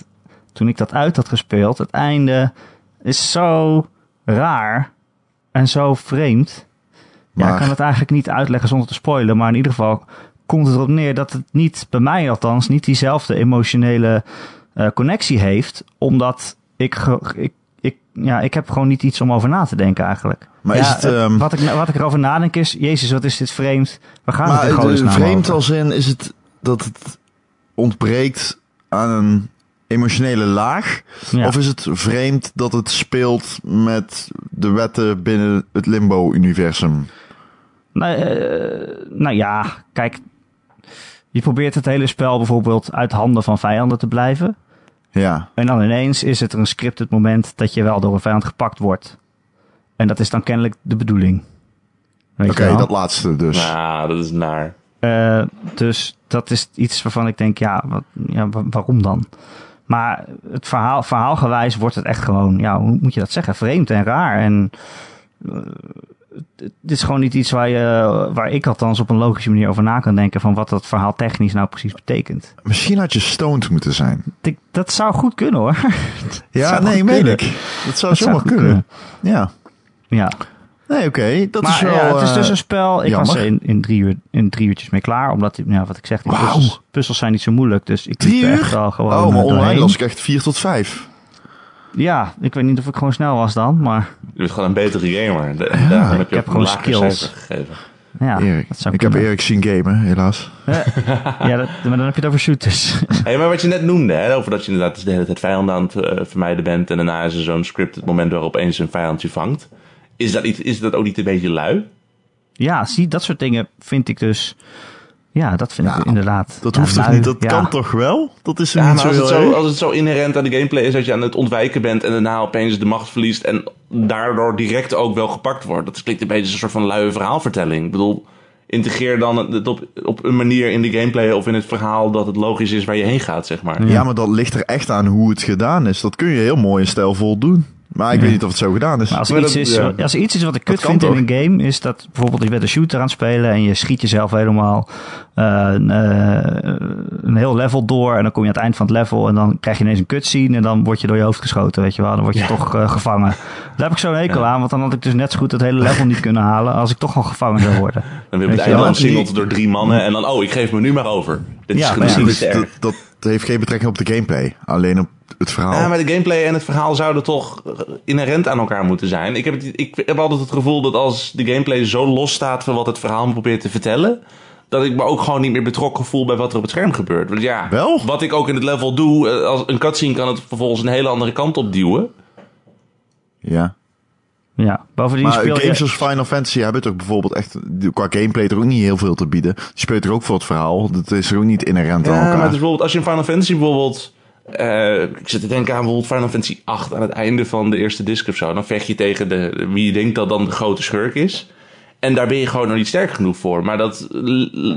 toen ik dat uit had gespeeld, het einde is zo raar en zo vreemd. Ja, ik kan het eigenlijk niet uitleggen zonder te spoilen. Maar in ieder geval komt het erop neer dat het niet, bij mij althans, niet diezelfde emotionele eh, connectie heeft. Omdat ik, ik, ik, ja, ik heb gewoon niet iets om over na te denken eigenlijk. Maar Ja, is het, ehm, wat, ik, wat ik erover nadenk is, jezus, wat is dit vreemd. Waar gaan we maar het in vreemd over? als in is het dat het ontbreekt aan een emotionele laag? Ja. Of is het vreemd dat het speelt met de wetten binnen het Limbo-universum? Nou, eh, nou ja, kijk. Je probeert het hele spel bijvoorbeeld uit handen van vijanden te blijven. Ja, En dan ineens is het er een scripted moment dat je wel door een vijand gepakt wordt. En dat is dan kennelijk de bedoeling. Oké, dat laatste dus. Nou, dat is naar. Eh, dus dat is iets waarvan ik denk, ja, wat, ja wa- waarom dan? Maar het verhaal, verhaalgewijs wordt het echt gewoon, ja, hoe moet je dat zeggen? Vreemd en raar. En eh, het is gewoon niet iets waar, je, waar ik althans op een logische manier over na kan denken van wat dat verhaal technisch nou precies betekent. Misschien had je stoned moeten zijn. Dat zou goed kunnen hoor. Ja, nee, meen kunnen. ik. Dat zou zomaar kunnen. Ja. Ja, Nee, oké. Dat maar is wel... ja, het is eh, dus een spel. Ik was er in, in, drie uur, in drie uurtjes mee klaar. Omdat, ja, wat ik zeg, die Wauw. puzzels, puzzels zijn niet zo moeilijk. Dus ik Drie uur? echt al gewoon Oh, maar eh, online was ik echt 4 tot 5. Ja, ik weet niet of ik gewoon snel was dan, maar Je bent gewoon een betere gamer. De, Ja, daarom heb je ik heb gewoon skills. gegeven. ja, Erik. dat zou Ik heb. Erik zien gamen, helaas. Ja, dat, maar dan heb je het over shooters. Hey, maar wat je net noemde, hè, over dat je inderdaad de hele tijd vijanden aan het eh, vermijden bent. En daarna is er zo'n scripted moment waarop opeens een vijand je vangt. Is dat, iets, is dat ook niet een beetje lui? ja, zie, dat soort dingen vind ik dus... Ja, dat vind Ja, ik inderdaad... Dat ja, hoeft toch niet? Dat ja. kan toch wel? Dat is Ja, niet maar zo als het, heel zo, erg. als het zo inherent aan de gameplay is dat je aan het ontwijken bent en daarna opeens de macht verliest en daardoor direct ook wel gepakt wordt. Dat klinkt een beetje als een soort van luie verhaalvertelling. Ik bedoel, integreer dan het op, op een manier in de gameplay of in het verhaal dat het logisch is waar je heen gaat, zeg maar. Ja, maar dat ligt er echt aan hoe het gedaan is. Dat kun je heel mooi en stijlvol doen. Maar ik Ja. weet niet of het zo gedaan is. Maar als er, iets dat- is, ja. als er iets is wat ik kut vind in een game, is dat bijvoorbeeld je bent een shooter aan het spelen en je schiet jezelf helemaal eh, eh, een heel level door en dan kom je aan het eind van het level en dan krijg je ineens een cutscene en dan word je door je hoofd geschoten, weet je wel. Dan word je toch eh, gevangen. Daar heb ik zo'n hekel aan, want dan had ik dus net zo goed het hele level niet kunnen halen als ik toch al gevangen zou worden. Dan weer op het je einde door drie mannen en dan, oh, ik geef me nu maar over. Dit Ja, is dat heeft geen betrekking op de gameplay. Alleen op het verhaal. Ja, maar de gameplay en het verhaal zouden toch eh, inherent aan elkaar moeten zijn. Ik heb, het, ik heb altijd het gevoel dat als de gameplay zo los staat van wat het verhaal me probeert te vertellen, dat ik me ook gewoon niet meer betrokken voel bij wat er op het scherm gebeurt. Want ja, Wel? wat ik ook in het level doe, eh, als een cutscene kan het vervolgens een hele andere kant op duwen. Ja. Ja, bovendien Maar speel games je... als Final Fantasy hebben toch bijvoorbeeld echt qua gameplay er ook niet heel veel te bieden. Die speelt er ook voor het verhaal. Dat is er ook niet inherent aan Ja, maar elkaar. het is bijvoorbeeld als je in Final Fantasy bijvoorbeeld... eh, ik zit te denken aan bijvoorbeeld Final Fantasy 8 aan het einde van de eerste disc of zo. Dan vecht je tegen de, wie je denkt dat dan de grote schurk is. En daar ben je gewoon nog niet sterk genoeg voor. Maar dat,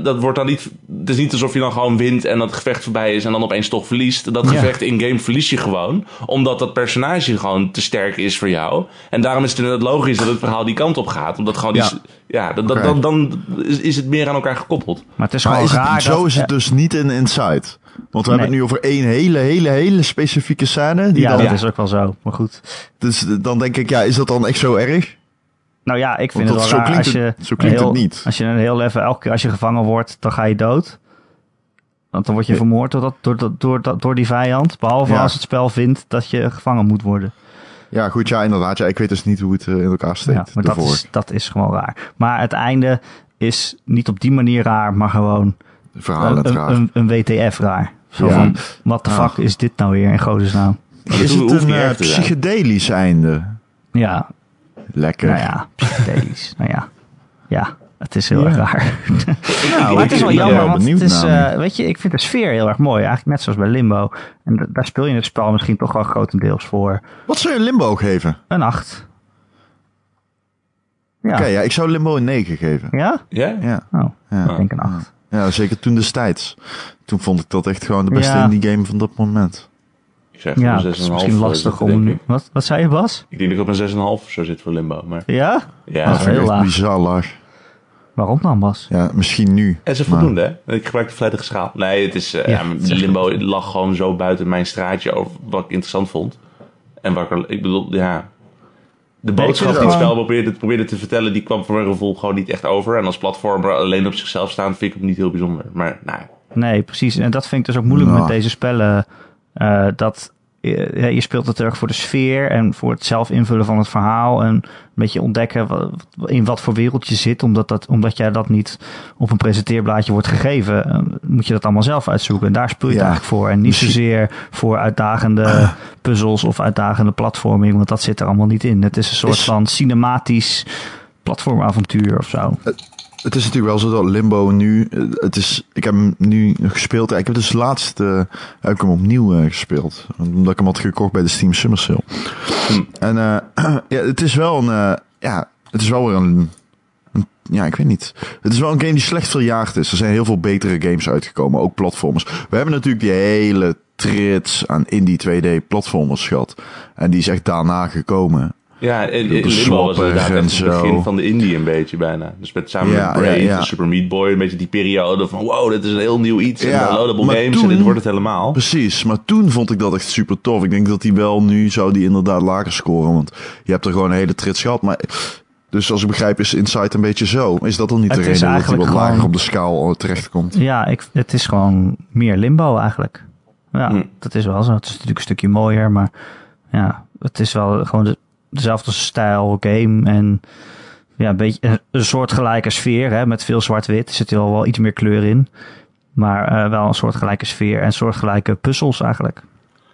dat wordt dan niet. Het is niet alsof je dan gewoon wint en dat gevecht voorbij is en dan opeens toch verliest. Dat Ja. gevecht in-game verlies je gewoon. Omdat dat personage gewoon te sterk is voor jou. En daarom is het inderdaad logisch dat het verhaal die kant op gaat. Omdat gewoon die. Ja. Ja, dat, dat, Oké. dan, dan is, is het meer aan elkaar gekoppeld. Maar het is Maar gewoon is het, raar. zo dat- is het dus niet in Inside. Want we hebben het nu over één hele, hele, hele specifieke scène. Die ja, dan, dat Ja. is ook wel zo. Maar goed. Dus dan denk ik, ja, is dat dan echt zo erg? Nou ja, ik vind Want het dat- wel zo raar als klinkt je, het- zo klinkt het niet. Als je een heel level, elke keer als je gevangen wordt, dan ga je dood. Want dan word je vermoord door, dat, door, dat, door, dat, door die vijand. Behalve Ja. als het spel vindt dat je gevangen moet worden. Ja, goed, ja, inderdaad. Ja, ik weet dus niet hoe het eh, in elkaar steekt. Ja, maar dat daarvoor. is, dat is gewoon raar. Maar het einde is niet op die manier raar, maar gewoon een, raar. een, een WTF raar. Zo Ja. van, what the Ah. fuck is dit nou weer in godesnaam? Is dat het een eh, psychedelisch einde? Ja, Lekker. nou ja, psychedelisch. nou ja, ja, het is heel Ja. erg raar. Nou, maar het is wel jammer, want het is, eh, weet je, ik vind de sfeer heel erg mooi. Eigenlijk net zoals bij Limbo. En daar speel je het spel misschien toch wel grotendeels voor. Wat zou je Limbo geven? Een 8. Ja. Oké, ja, ik zou Limbo een 9 geven. Ja? Ja? Ja, Oh, ja. ik denk een 8. ja, zeker toen destijds. Toen vond ik dat echt gewoon de beste Ja. indie game van dat moment. Zeg Ja, een het is 6,5 misschien lastig zitten, om nu... Wat, wat zei je, Bas? Ik denk dat ik op een 6,5 of zo zit voor Limbo. Maar Ja? ja, Dat is heel laag. bizar laag. Waarom dan, Bas? Ja, misschien nu. En ze maar- voldoende, hè? Ik gebruik de volledige schaal. Nee, het is, eh, Ja, ja, het is Limbo lag gewoon zo buiten mijn straatje over wat ik interessant vond. En wat ik, ik bedoel, ja... De boodschap die het het spel probeerde, probeerde te vertellen, die kwam voor mijn gevoel gewoon niet echt over. En als platformer alleen op zichzelf staan, vind ik hem niet heel bijzonder. Maar, nou, Nee, precies. En dat vind ik dus ook moeilijk Nou. met deze spellen. Eh, dat eh, ja, je speelt het erg voor de sfeer en voor het zelf invullen van het verhaal. En een beetje ontdekken wa- in wat voor wereld je zit. Omdat, dat, omdat jij dat niet op een presenteerblaadje wordt gegeven, eh, moet je dat allemaal zelf uitzoeken. En daar speel je het eigenlijk voor. En niet zozeer voor uitdagende puzzels of uitdagende platforming. Want dat zit er allemaal niet in. Het is een soort Is- van cinematisch platformavontuur of zo. Het is natuurlijk wel zo dat Limbo nu, eh, het is, ik heb hem nu gespeeld. Ik heb dus laatst, eh, heb ik hem opnieuw eh, gespeeld. Omdat ik hem had gekocht bij de Steam Summer Sale. Hm. En ja, het is wel een, ja, het is wel weer een, een- ja, ik weet niet. Het is wel een game die slecht verjaagd is. Er zijn heel veel betere games uitgekomen, ook platformers. We hebben natuurlijk die hele trits aan indie 2D platformers gehad. En die is echt daarna gekomen. Ja, en- De en Limbo was inderdaad en het begin zo. van de indie een beetje bijna. Dus met samen Ja, met Brave ja, ja. en Super Meat Boy, een beetje die periode van wow, dit is een heel nieuw iets. Ja, en downloadable maar games toen- en dit wordt het helemaal. Precies, maar toen vond ik dat echt super tof. Ik denk dat die wel nu zou die inderdaad lager scoren. Want je hebt er gewoon een hele trits gehad. Maar, dus als ik begrijp is Insight een beetje zo. Is dat dan niet Het de reden dat hij wat eigenlijk lager op de schaal eh, terechtkomt? Ja, ik, het is gewoon meer limbo eigenlijk. Ja, Hm. dat is wel zo. Het is natuurlijk een stukje mooier, maar ja, het is wel gewoon de, dezelfde stijl game en ja, een beetje een, een soortgelijke sfeer hè, met veel zwart-wit. Er zit wel, wel iets meer kleur in, maar eh, wel een soortgelijke sfeer en soortgelijke puzzels eigenlijk.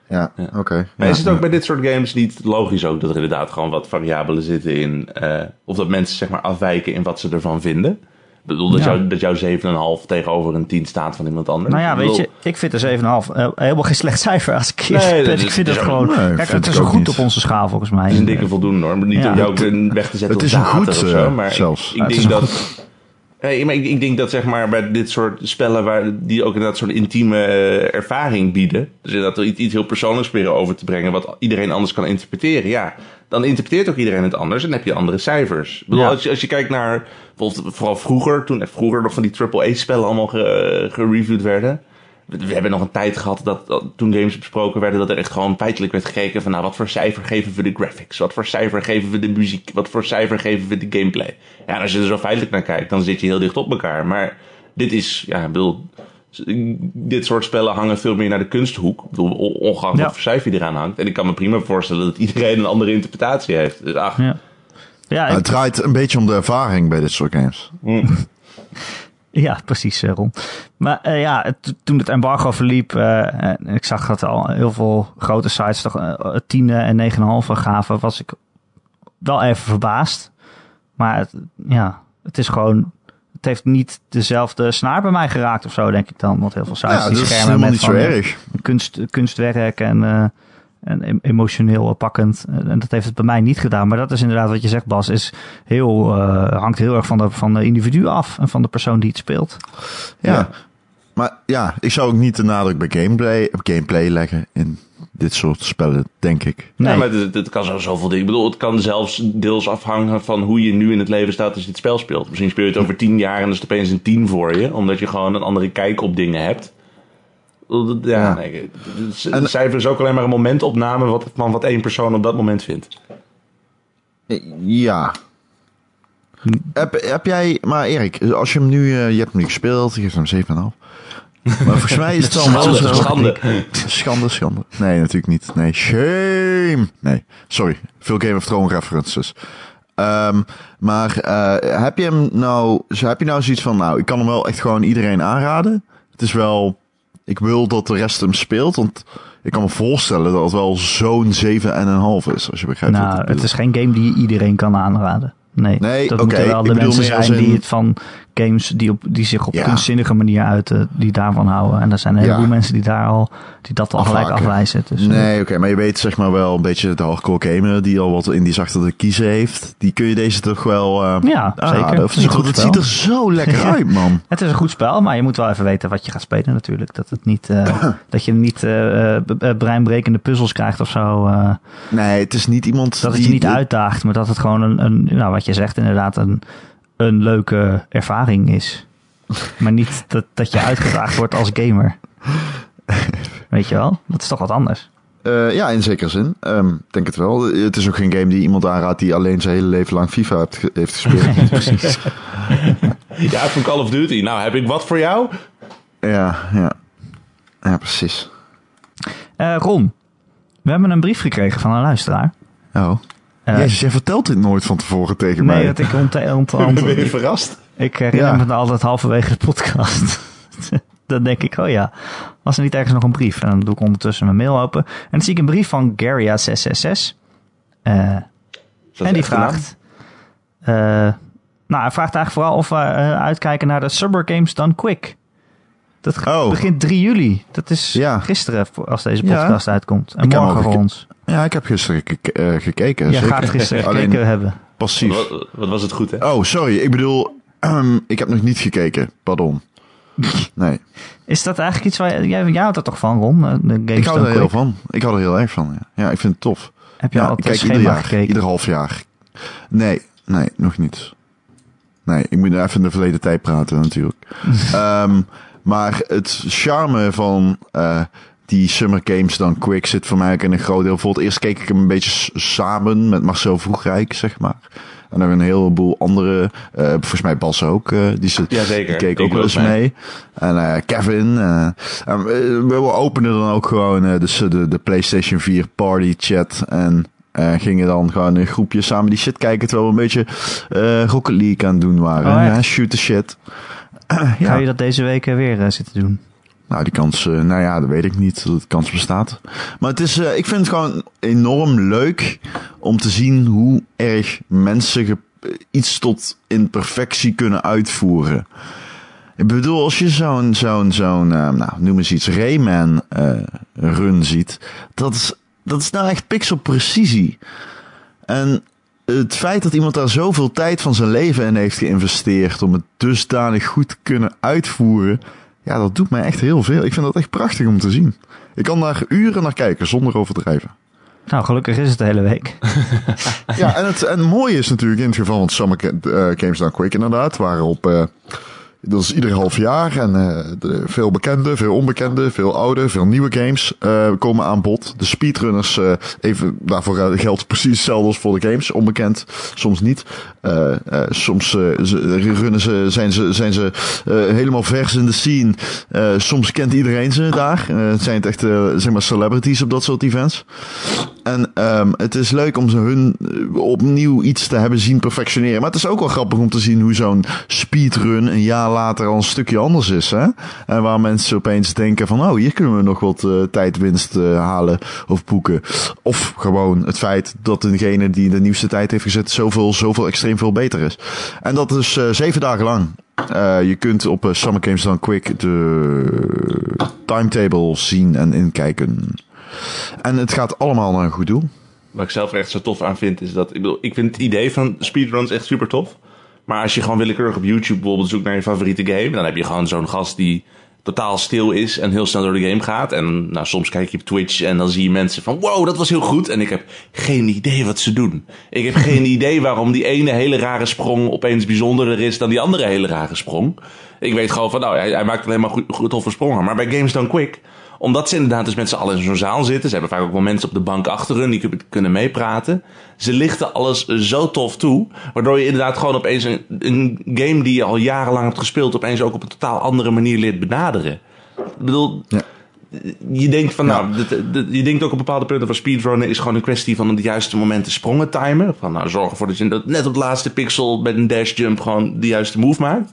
Ja, Ja. oké. Maar Ja, is het ook bij dit soort games niet logisch ook dat er inderdaad gewoon wat variabelen zitten in... eh, of dat mensen zeg maar afwijken in wat ze ervan vinden? Ik bedoel, dat, Ja. jou, dat jouw 7,5 tegenover een 10 staat van iemand anders. Nou ja, Ik weet bedoel, je, ik vind een 7,5 eh, helemaal geen slecht cijfer als ik eerst Nee, ben. Ik vind het gewoon, Nee, kijk, vind het is goed niet. op onze schaal volgens mij. Het is een dikke voldoende hoor. Maar niet Ja. om jou weg te zetten Het is op een goed, of zo. eh, Maar zelfs. ik, ik denk dat... Nee, maar ik, ik denk dat zeg maar bij dit soort spellen waar die ook inderdaad zo'n intieme eh, ervaring bieden. Dus inderdaad iets, iets heel persoonlijks proberen over te brengen wat iedereen anders kan interpreteren. Ja, dan interpreteert ook iedereen het anders en dan heb je andere cijfers. Ik bedoel, Ja. als, je, als je kijkt naar bijvoorbeeld vooral vroeger, toen er vroeger nog van die AAA-spellen allemaal ge- gereviewd werden. We we hebben nog een tijd gehad dat, dat toen games besproken werden, dat er echt gewoon feitelijk werd gekeken van nou, wat voor cijfer geven we de graphics? Wat voor cijfer geven we de muziek? Wat voor cijfer geven we de gameplay? Ja, en als je er zo feitelijk naar kijkt, dan zit je heel dicht op elkaar. Maar dit is, ja, ik bedoel, dit soort spellen hangen veel meer naar de kunsthoek. Ik bedoel, on- ongeacht Ja. wat voor cijfer die eraan hangt. En ik kan me prima voorstellen dat iedereen een andere interpretatie heeft. Dus ach, Ja, ja, ik- het draait een beetje om de ervaring bij dit soort games. Ja, precies, eh, Ron. Maar eh, ja, het- toen het embargo verliep, en ik zag dat al heel veel grote sites toch eh, tienen en 9,5 gaven, was ik wel even verbaasd. Maar het, ja, het is gewoon, het heeft niet dezelfde snaar bij mij geraakt of zo, denk ik dan. Want heel veel sites Ja, die schermen met niet zo van, erg. kunst, kunstwerk en, en em- emotioneel pakkend. En dat heeft het bij mij niet gedaan. Maar dat is inderdaad wat je zegt, Bas. Is heel, eh, hangt heel erg van de, van de individu af en van de persoon die het speelt. Ja. Ja. Maar ja, ik zou ook niet de nadruk bij gameplay, op gameplay leggen in dit soort spellen, denk ik. Nee, Ja, maar het, het kan zo zoveel dingen. Ik bedoel, het kan zelfs deels afhangen van hoe je nu in het leven staat als je het spel speelt. Misschien speel je het over tien jaar en is het opeens een tien voor je. Omdat je gewoon een andere kijk op dingen hebt. Ja, Ja. nee, het En- het cijfer is ook alleen maar een momentopname wat, van wat één persoon op dat moment vindt. Ja. Heb, heb jij, maar Erik, als je hem nu, eh, je hebt hem nu gespeeld, je geeft hem 7,5. Maar volgens mij is het dan wel Schande, zo. schande. Schande, schande. Nee, natuurlijk niet. Nee, shame. Nee, sorry. Veel Game of Thrones references. Ehm, maar eh, heb je hem nou, heb je nou zoiets van, nou, ik kan hem wel echt gewoon iedereen aanraden. Het is wel, ik wil dat de rest hem speelt, want ik kan me voorstellen dat het wel zo'n 7,5 is, als je begrijpt nou, het is geen game die iedereen kan aanraden. Nee, Nee, dat moeten wel de mensen zijn die het van games die, op, die zich op Ja. kunstzinnige manier uiten, die daarvan houden. En er zijn een Ja. heleboel mensen die daar al, die dat al gelijk afwijzen. Dus, eh, Nee, oké, maar je weet zeg maar wel een beetje de hardcore gamer die al wat indies achter de kiezen heeft. Die kun je deze toch wel eh Ja, aanraden, zeker. Of Het is goed het ziet er zo lekker uit, man. Het is een goed spel, maar je moet wel even weten wat je gaat spelen natuurlijk. Dat, het niet, eh, dat je niet breinbrekende puzzels krijgt of zo. Nee, het is niet iemand dat het die... je niet uitdaagt, maar dat het gewoon een, een nou, wat je zegt inderdaad, een, een leuke ervaring is. Maar niet dat, dat je uitgedaagd wordt als gamer. Weet je wel? Dat is toch wat anders. Eh, ja, in zekere zin. Ehm, Ik denk het wel. Het is ook geen game die iemand aanraadt die alleen zijn hele leven lang FIFA heeft, ge- heeft gespeeld. Precies. Ja, van Call of Duty. Nou, heb ik wat voor jou? ja, ja. Ja, precies. Eh, Ron, we hebben een brief gekregen van een luisteraar. Oh. Eh, Jezus, jij vertelt dit nooit van tevoren tegen nee, mij. dat ik ont, ont- Ben je verrast? Ik herinner Ja. me altijd halverwege de podcast. dan denk ik, oh ja, was er niet ergens nog een brief? En dan doe ik ondertussen mijn mail open. En dan zie ik een brief van Garia666. Eh, en die vraagt... eh, nou, hij vraagt eigenlijk vooral of we uitkijken naar de Summer Games Done Quick. Dat Oh. begint 3 juli. Dat is Ja. gisteren als deze Ja. podcast uitkomt. En Ik morgen voor ons. Ja, ik heb gisteren geke- eh, gekeken. Zeker. gaat gisteren Alleen gekeken hebben. passief. Wat, wat was het goed, hè? Oh, sorry. Ik bedoel, ehm, ik heb nog niet gekeken. Pardon. Nee, Is dat eigenlijk iets waar... Jij, jij houdt er toch van, Ron? De ik hou er heel van. Ik hou er heel erg van. Ja, ja ik vind het tof. Heb je Ja, al het kijk schema ieder jaar, gekeken? ieder half jaar. Nee, nee, nog niet. Nee, ik moet even in de verleden tijd praten natuurlijk. Ehm, maar het charme van eh, die Summer Games dan Quick zit voor mij ook in een groot deel. Voor het eerst keek ik hem een beetje samen met Marcel Vroegrijk, zeg maar. En nog een heleboel andere, eh, volgens mij Bas ook, eh, die, zit, die keek ik ook wel eens mee. mee. En eh, Kevin. eh, en we, we openen dan ook gewoon eh, de, de, de PlayStation 4 party chat. En eh, gingen dan gewoon in groepjes samen die shit kijken. Terwijl we een beetje eh Rocket League aan het doen waren. Oh, ja, shoot the shit. Ga ja, je dat deze week weer zitten doen? Nou die kans, eh, nou ja, dat weet ik niet. Dat de kans bestaat. Maar het is, eh, ik vind het gewoon enorm leuk om te zien hoe erg mensen iets tot in perfectie kunnen uitvoeren. Ik bedoel, als je zo'n, zo'n, zo'n, eh, nou, noem eens iets, Rayman run ziet, dat is, dat is nou echt pixelprecisie. En het feit dat iemand daar zoveel tijd van zijn leven in heeft geïnvesteerd om het dusdanig goed te kunnen uitvoeren, ja, dat doet mij echt heel veel. Ik vind dat echt prachtig om te zien. Ik kan daar uren naar kijken zonder overdrijven. Nou, gelukkig is het de hele week. Ja, en het, en het mooie is natuurlijk in het geval van Summer eh, Games Done Quick inderdaad, waarop eh, dat is ieder half jaar en eh, veel bekende, veel onbekende, veel oude, veel nieuwe games eh, komen aan bod. De speedrunners, eh, even daarvoor geldt precies hetzelfde als voor de games, onbekend, soms niet. Soms runnen ze, zijn ze, zijn ze helemaal vers in de scene. Soms kent iedereen ze daar. Het zijn het echt zeg maar celebrities op dat soort events. En ehm, het is leuk om ze hun opnieuw iets te hebben zien perfectioneren. Maar het is ook wel grappig om te zien hoe zo'n speedrun een jaar later al een stukje anders is. Hè? En waar mensen opeens denken van, oh, hier kunnen we nog wat eh, tijdwinst eh, halen of boeken. Of gewoon het feit dat degene die de nieuwste tijd heeft gezet zoveel, zoveel extreem veel beter is. En dat is eh, zeven dagen lang. Je kunt op Summer Games Done Quick de timetable zien en inkijken. En het gaat allemaal naar een goed doel. Wat ik zelf echt zo tof aan vind, is dat... Ik, bedoel, ik vind het idee van speedruns echt super tof. Maar als je gewoon willekeurig op YouTube bijvoorbeeld zoekt naar je favoriete game... dan heb je gewoon zo'n gast die totaal stil is en heel snel door de game gaat. En nou, soms kijk je op Twitch en dan zie je mensen van... wow, dat was heel goed. En ik heb geen idee wat ze doen. Ik heb geen idee waarom die ene hele rare sprong opeens bijzonderder is... dan die andere hele rare sprong. Ik weet gewoon van, nou, hij, hij maakt alleen maar goed, goed toffe sprongen. Maar bij Games Done Quick omdat ze inderdaad dus met z'n allen in zo'n zaal zitten. Ze hebben vaak ook wel mensen op de bank achter hun die kunnen meepraten. Ze lichten alles zo tof toe. Waardoor je inderdaad gewoon opeens een, een game die je al jarenlang hebt gespeeld... opeens ook op een totaal andere manier leert benaderen. Ik bedoel... Ja. Je denkt van, nou, dit- dit- je denkt ook op bepaalde punten van speedrunnen is gewoon een kwestie van het juiste moment de sprongen timen. Van, nou, zorg ervoor dat je net op de laatste pixel met een dash jump gewoon de juiste move maakt.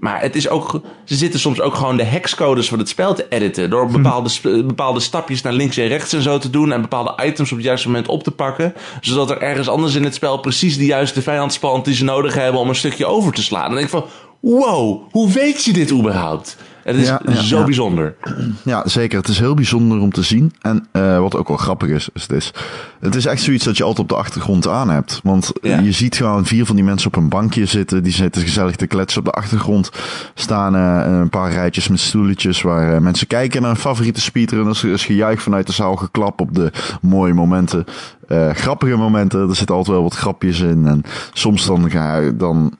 Maar het is ook, ze zitten soms ook gewoon de hexcodes van het spel te editen. Door bepaalde, sp- bepaalde stapjes naar links en rechts en zo te doen. En bepaalde items op het juiste moment op te pakken. Zodat er ergens anders in het spel precies de juiste vijandspant die ze nodig hebben om een stukje over te slaan. En dan denk ik van, wow, hoe weet je dit überhaupt? Het is Ja, zo ja. bijzonder. Ja, zeker. Het is heel bijzonder om te zien. En eh, wat ook wel grappig is, is het, is, het is echt zoiets dat je altijd op de achtergrond aan hebt. Want Ja. je ziet gewoon vier van die mensen op een bankje zitten. Die zitten gezellig te kletsen. Op de achtergrond staan eh, een paar rijtjes met stoeletjes waar eh, mensen kijken naar hun favoriete speedrunners. Er is gejuich vanuit de zaal, geklap op de mooie momenten. grappige momenten. Er zitten altijd wel wat grapjes in. En soms dan, ga, dan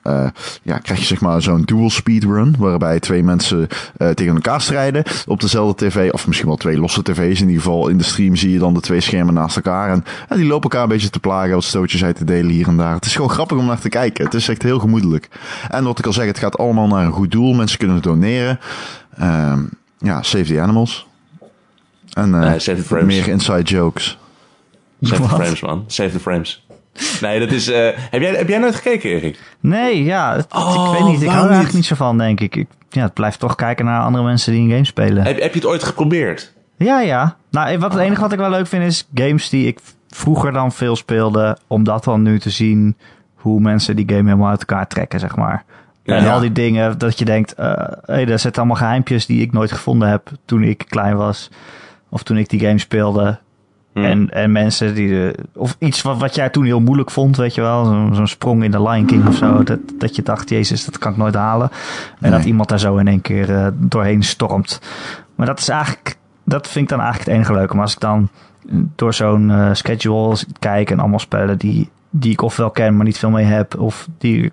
ja, krijg je zeg maar zo'n dual speedrun. Waarbij twee mensen eh, tegen elkaar strijden op dezelfde tv. Of misschien wel twee losse tv's. In ieder geval in de stream zie je dan de twee schermen naast elkaar. En, en die lopen elkaar een beetje te plagen. Wat stootjes uit te delen hier en daar. Het is gewoon grappig om naar te kijken. Het is echt heel gemoedelijk. En wat ik al zeg, het gaat allemaal naar een goed doel. Mensen kunnen doneren. Ehm, ja, save the animals. En eh, Nee, meer inside jokes. Save the frames, man. Save the frames. Nee, dat is... eh, heb, jij, heb jij nooit gekeken, Erik? Nee, ja, het- Oh, ik weet niet. Ik hou er eigenlijk niet? niet zo van, denk ik. ik ja, het blijft toch kijken naar andere mensen die een game spelen. Heb, heb je het ooit geprobeerd? Ja, ja. Nou, wat, het enige wat ik wel leuk vind is games die ik vroeger dan veel speelde. Om dat dan nu te zien hoe mensen die game helemaal uit elkaar trekken, zeg maar. Ja. en al die dingen dat je denkt, eh hey, daar zitten allemaal geheimpjes die ik nooit gevonden heb toen ik klein was. Of toen ik die game speelde. Hm. En, en mensen die... De, of iets wat, wat jij toen heel moeilijk vond, weet je wel. Zo'n sprong in de Lion King of zo. Dat, dat je dacht, jezus, dat kan ik nooit halen. En Nee. dat iemand daar zo in één keer eh, doorheen stormt. Maar dat is eigenlijk... Dat vind ik dan eigenlijk het enige leuke. Maar als ik dan door zo'n eh, schedule kijk en allemaal spellen die, die ik ofwel ken, maar niet veel mee heb. Of die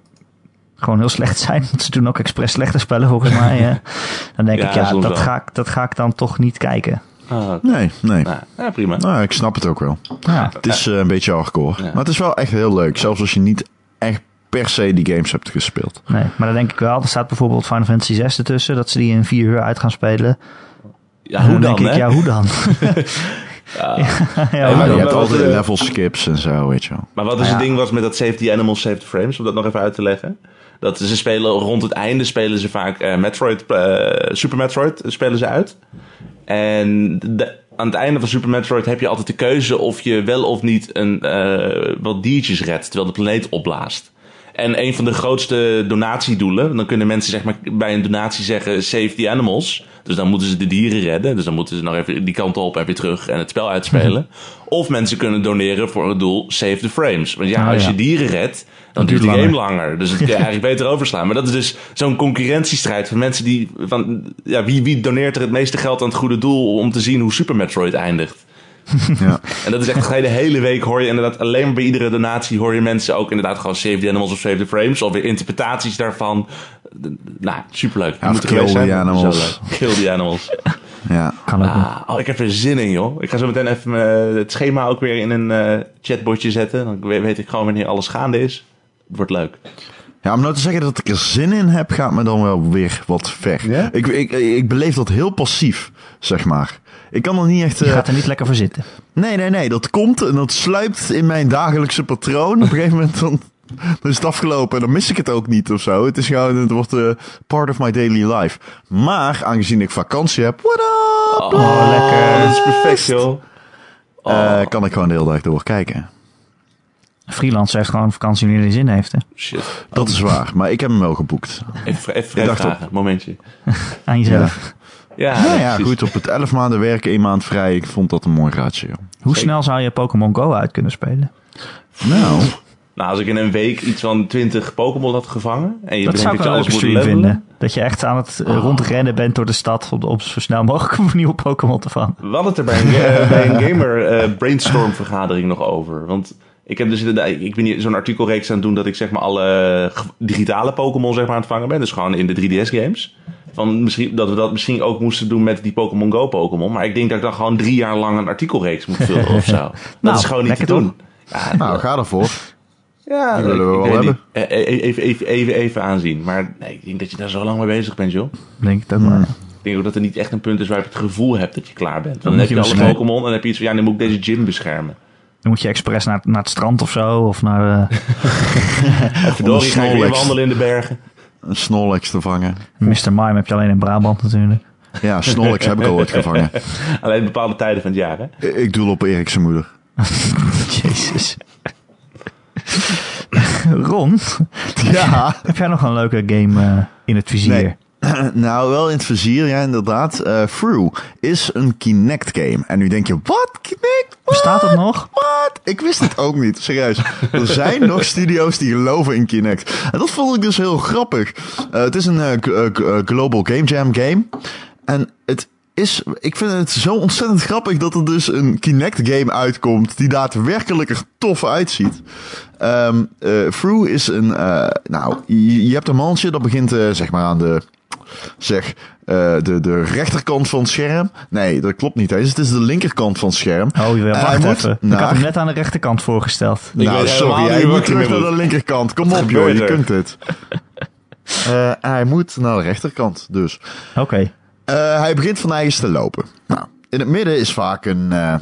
gewoon heel slecht zijn. Want ze doen ook expres slechte spellen volgens mij. hè. Dan denk Ja, ik, ja, dat ga ik, dat ga ik dan toch niet kijken. Ah, Nee, nee. nou, ja, prima. Nou, ik snap het ook wel. Ja. Het is eh, een beetje hardcore. Ja. Maar het is wel echt heel leuk. Zelfs als je niet echt per se die games hebt gespeeld. Nee, maar dan denk ik wel, er staat bijvoorbeeld Final Fantasy 6 ertussen, dat ze die in vier uur uit gaan spelen. Ja, hoe dan, denk ik, ja, hoe dan? Ja. ja, je hebt altijd eh, level skips en zo, weet je wel. Maar wat dus Ja. het ding was met dat Save the Animals, Save the Frames, om dat nog even uit te leggen. Dat ze spelen rond het einde spelen ze vaak eh, Metroid, eh, Super Metroid spelen ze uit. En aan het einde van Super Metroid heb je altijd de keuze of je wel of niet een, eh, wat diertjes redt terwijl de planeet opblaast. En een van de grootste donatiedoelen, dan kunnen mensen zeg maar bij een donatie zeggen save the animals. Dus dan moeten ze de dieren redden. Dus dan moeten ze nog even die kant op en weer terug en het spel uitspelen. Of mensen kunnen doneren voor het doel save the frames. Want ja, Oh, als ja. je dieren redt, dan duurt duurt de game langer. langer. Dus het kun je eigenlijk beter overslaan. Maar dat is dus zo'n concurrentiestrijd van mensen die... Van, ja, wie, wie doneert er het meeste geld aan het goede doel om te zien hoe Super Metroid eindigt? Ja. En dat is echt de hele, hele week hoor je inderdaad alleen maar bij iedere donatie hoor je mensen ook inderdaad gewoon save the animals of save the frames. Of weer interpretaties daarvan. Nou, superleuk. Ja, moet kill the animals. Kill the animals. ja. Kan ook. Ah, oh, ik heb er zin in, joh. Ik ga zo meteen even eh, het schema ook weer in een eh, chatbotje zetten. Dan we- weet ik gewoon wanneer alles gaande is. Het wordt leuk. Ja, om nou te zeggen dat ik er zin in heb, gaat me dan wel weer wat ver. Ja? Ik, ik, ik beleef dat heel passief, zeg maar. Ik kan er niet echt... Je eh, gaat er niet lekker voor zitten. Nee, nee, nee. Dat komt en dat sluipt in mijn dagelijkse patroon. Op een gegeven moment dan, dan is het afgelopen en dan mis ik het ook niet of zo. Het is gewoon, het wordt eh, part of my daily life. Maar aangezien ik vakantie heb, what up? Oh, lekker. Dat is perfect, joh. eh, kan ik gewoon de hele dag doorkijken. Een freelancer heeft gewoon vakantie wanneer hij zin heeft. Hè? Shit. Dat is waar, maar ik heb hem wel geboekt. Even, even Ik dacht vragen. Momentje. Aan jezelf. Ja, nou ja, precies. goed, op het 11 maanden werken, één maand vrij. Ik vond dat een mooi ratio. Hoe Zeker. snel zou je Pokémon Go uit kunnen spelen? Nou, Nou, als ik in een week iets van 20 Pokémon had gevangen. En je dat zou ik wel een alles stream levelen. vinden. Dat je echt aan het eh, rondrennen bent door de stad om, om zo snel mogelijk een nieuwe Pokémon te vangen. We hadden het er bij een, bij een gamer eh, brainstorm vergadering nog over. Want ik heb dus inderdaad, ik ben hier zo'n artikelreeks aan het doen dat ik zeg maar alle ge- digitale Pokémon zeg maar aan het vangen ben. Dus gewoon in de 3DS games. Van misschien, dat we dat misschien ook moesten doen met die Pokémon Go Pokémon. Maar ik denk dat ik dan gewoon drie jaar lang een artikelreeks moet vullen of zo. Dat Nou, is gewoon niet te doen. Ja, nou ga ervoor. ja, die willen we wel niet. Eh, eh, Even, even, even, even aanzien. Maar nee, ik denk dat je daar zo lang mee bezig bent, joh. Denk wel. ja. Ik denk ook dat er niet echt een punt is waar je het gevoel hebt dat je klaar bent. Want dan, moet heb je je alle Pokémon en dan heb je iets van, ja, nu moet ik deze gym beschermen. Dan moet je expres naar, naar het strand of zo. Of naar eh Verdorie, ga ik weer Snorlax. wandelen in de bergen. Een Snorlax te vangen. Mr. Mime heb je alleen in Brabant natuurlijk. Ja, Snorlax heb ik al ooit gevangen. Alleen bepaalde tijden van het jaar, hè? Ik doe op Erik zijn moeder. Jezus. Ron, Ja. heb jij nog een leuke game eh, in het vizier? Nee. nou, wel in het vizier, ja, inderdaad. Eh Through is een Kinect game. En nu denk je, wat? Kinect? Bestaat het nog? Wat? Ik wist het ook niet, serieus. Er zijn nog studio's die geloven in Kinect. En dat vond ik dus heel grappig. Eh, het is een eh, Global Game Jam game. En het is, ik vind het zo ontzettend grappig dat er dus een Kinect game uitkomt die daadwerkelijk er tof uitziet. Ehm eh, Through is een, eh, nou, je, je hebt een mannetje dat begint eh, zeg maar aan de, zeg, eh, de, de rechterkant van het scherm. Nee, dat klopt niet eens. Het is de linkerkant van het scherm. Oh, En wacht hij moet even. Ik naar- had hem net aan de rechterkant voorgesteld. Ik nou, sorry, wat moet terug naar de linkerkant. Kom op, joh, je kunt het. Eh, hij moet naar de rechterkant, dus. Oké. Eh, hij begint van eigen te lopen. Nou, in het midden is vaak een, eh,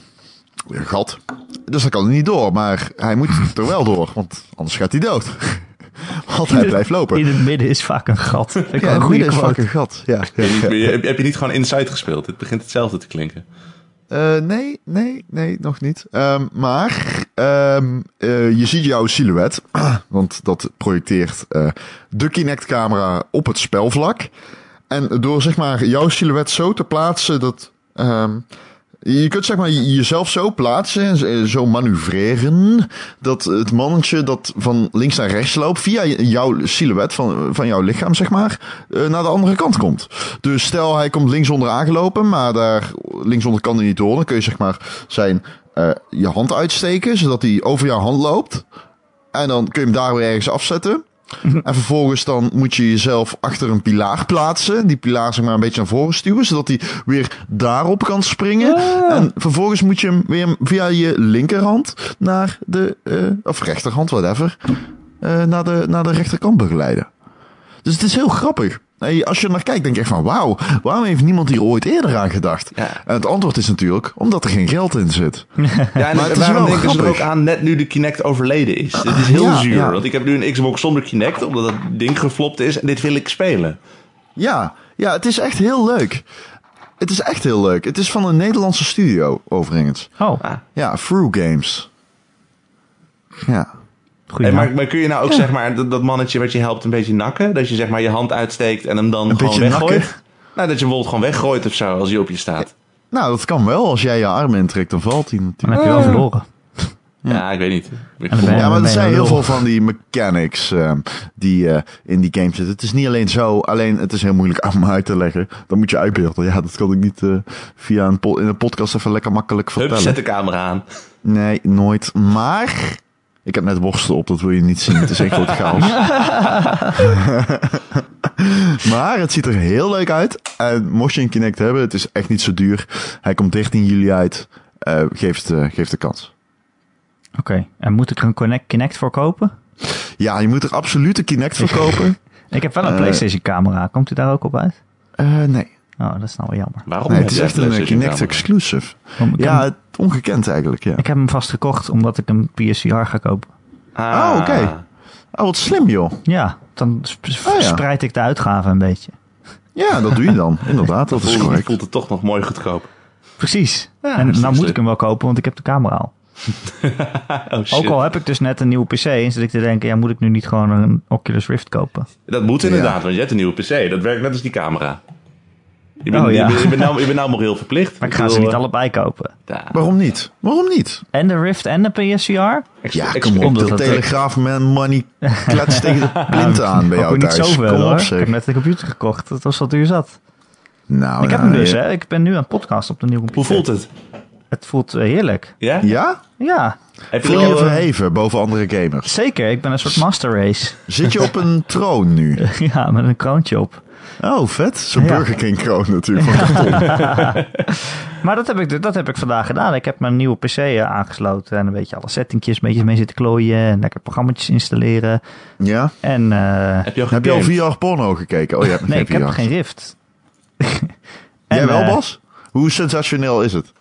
een gat. Dus dan kan hij niet door, maar hij moet er wel door, want anders gaat hij dood. want hij blijft lopen. In het midden is vaak een gat. Ja, in een het goede midden is vaak een gat. Ja, ja, Heb je, heb, je niet gewoon Inside gespeeld? Het begint hetzelfde te klinken. Eh, nee, nee, nee, nog niet. Ehm, maar ehm, eh, je ziet jouw silhouet, want dat projecteert eh, de Kinect-camera op het spelvlak. En door zeg maar jouw silhouet zo te plaatsen dat. ehm, je kunt zeg maar jezelf zo plaatsen en zo manoeuvreren dat het mannetje dat van links naar rechts loopt via jouw silhouet van, van jouw lichaam zeg maar eh, naar de andere kant komt. Dus stel hij komt linksonder aangelopen, maar daar linksonder kan hij niet door, dan kun je zeg maar zijn eh, je hand uitsteken zodat hij over jouw hand loopt. En dan kun je hem daar weer ergens afzetten. En vervolgens dan moet je jezelf achter een pilaar plaatsen. Die pilaar zeg maar een beetje naar voren stuwen. Zodat hij weer daarop kan springen. En vervolgens moet je hem weer via je linkerhand naar de... eh, of rechterhand, whatever. eh, naar, de, naar de rechterkant begeleiden. Dus het is heel grappig. Als je er naar kijkt, denk je echt van... Wauw, waarom heeft niemand hier ooit eerder aan gedacht? Ja. En het antwoord is natuurlijk... Omdat er geen geld in zit. Ja, en Maar het is waarom wel denken ze er ook aan net nu de Kinect overleden is? Het is heel Ja, zuur, ja. want ik heb nu een Xbox zonder Kinect, omdat dat ding geflopt is en dit wil ik spelen. Ja, ja, het is echt heel leuk. Het is echt heel leuk. Het is van een Nederlandse studio, overigens. Oh, Ah. Ja, Through Games. Ja. Goeie Hey, naam. maar, maar kun je nou ook zeg maar dat, dat mannetje wat je helpt een beetje nakken? Dat je zeg maar je hand uitsteekt en hem dan Een gewoon weggooit? nakken? Nou, dat je hem bijvoorbeeld gewoon weggooit of zo als hij op je staat. Nou, dat kan wel. Als jij je arm intrekt, dan valt hij Dan natuurlijk. heb je wel verloren. Ja, ik weet niet. Ik dan Ja, maar er zijn heel veel van die mechanics ehm, die eh, in die game zitten. Het is niet alleen zo, alleen het is heel moeilijk aan me uit te leggen. Dan moet je uitbeelden. Ja, dat kan ik niet eh, via een po- in een podcast even lekker makkelijk Hup, vertellen. zet de camera aan. Nee, nooit. Maar ik heb net worsten op, dat wil je niet zien. Het is een grote chaos. maar het ziet er heel leuk uit. En mocht je een Kinect hebben, het is echt niet zo duur. Hij komt 13 juli uit. Eh geef, het, eh, geef de kans. Oké, en moet ik er een Connect, Kinect voor kopen? Ja, je moet er absoluut een Kinect voor kopen. Ik heb wel een Eh. PlayStation camera. Komt u daar ook op uit? Nee. Oh, dat is nou wel jammer. Waarom nee, het is je echt een eh, Kinect exclusive. Ja, ongekend eigenlijk, ja. ik heb hem vast gekocht omdat ik een PSVR ga kopen. Ah, Oh, oké. Oh, wat slim, joh. Ja, dan sp- Oh, ja. spreid ik de uitgaven een beetje. Ja, dat doe je dan. Inderdaad, dat is Voelt, correct. voelt het toch nog mooi goedkoop. Precies. Ja, en dat is nou moet ik hem wel kopen, want ik heb de camera al. Oh, shit. Ook al heb ik dus net een nieuwe PC, en zit ik te denken, ja, moet ik nu niet gewoon een Oculus Rift kopen? Dat moet inderdaad, want je hebt een nieuwe PC. Dat werkt net als die camera. Je bent, Oh, ja. je bent, je bent nou, je bent nou moreel verplicht. Maar ik ga ze niet eh, allebei kopen. ja, Waarom niet? Waarom niet? En de Rift en de PSVR? Ja, kom op. omdat De Telegraaf man money kletst tegen de plint aan bij jou weer niet thuis. zoveel Kom hoor. Ik heb net de computer gekocht. Dat was wat duur zat. Nou, ik heb nou, hem dus, je- hè. Ik ben nu aan het podcast op de nieuwe Hoe computer. voelt het? Het voelt eh, heerlijk. Ja? Ja? Ja, Heb je Voel er je al, eh, verheven boven andere gamers? zeker. Ik ben een soort master race. Zit je op een troon nu? ja, met een kroontje op. Oh, vet. Zo'n Ja. Burger King kroon natuurlijk. Van. Maar dat heb, ik, dat heb ik vandaag gedaan. Ik heb mijn nieuwe PC eh, aangesloten en een beetje alle settingjes een beetje mee zitten klooien. En lekker programma's installeren. Ja? En eh, Heb je al Heb je al gegamed? VR porno gekeken? Oh, je hebt nee, ik heb geen Rift. Jij En, wel, eh, Bas? Hoe sensationeel is het?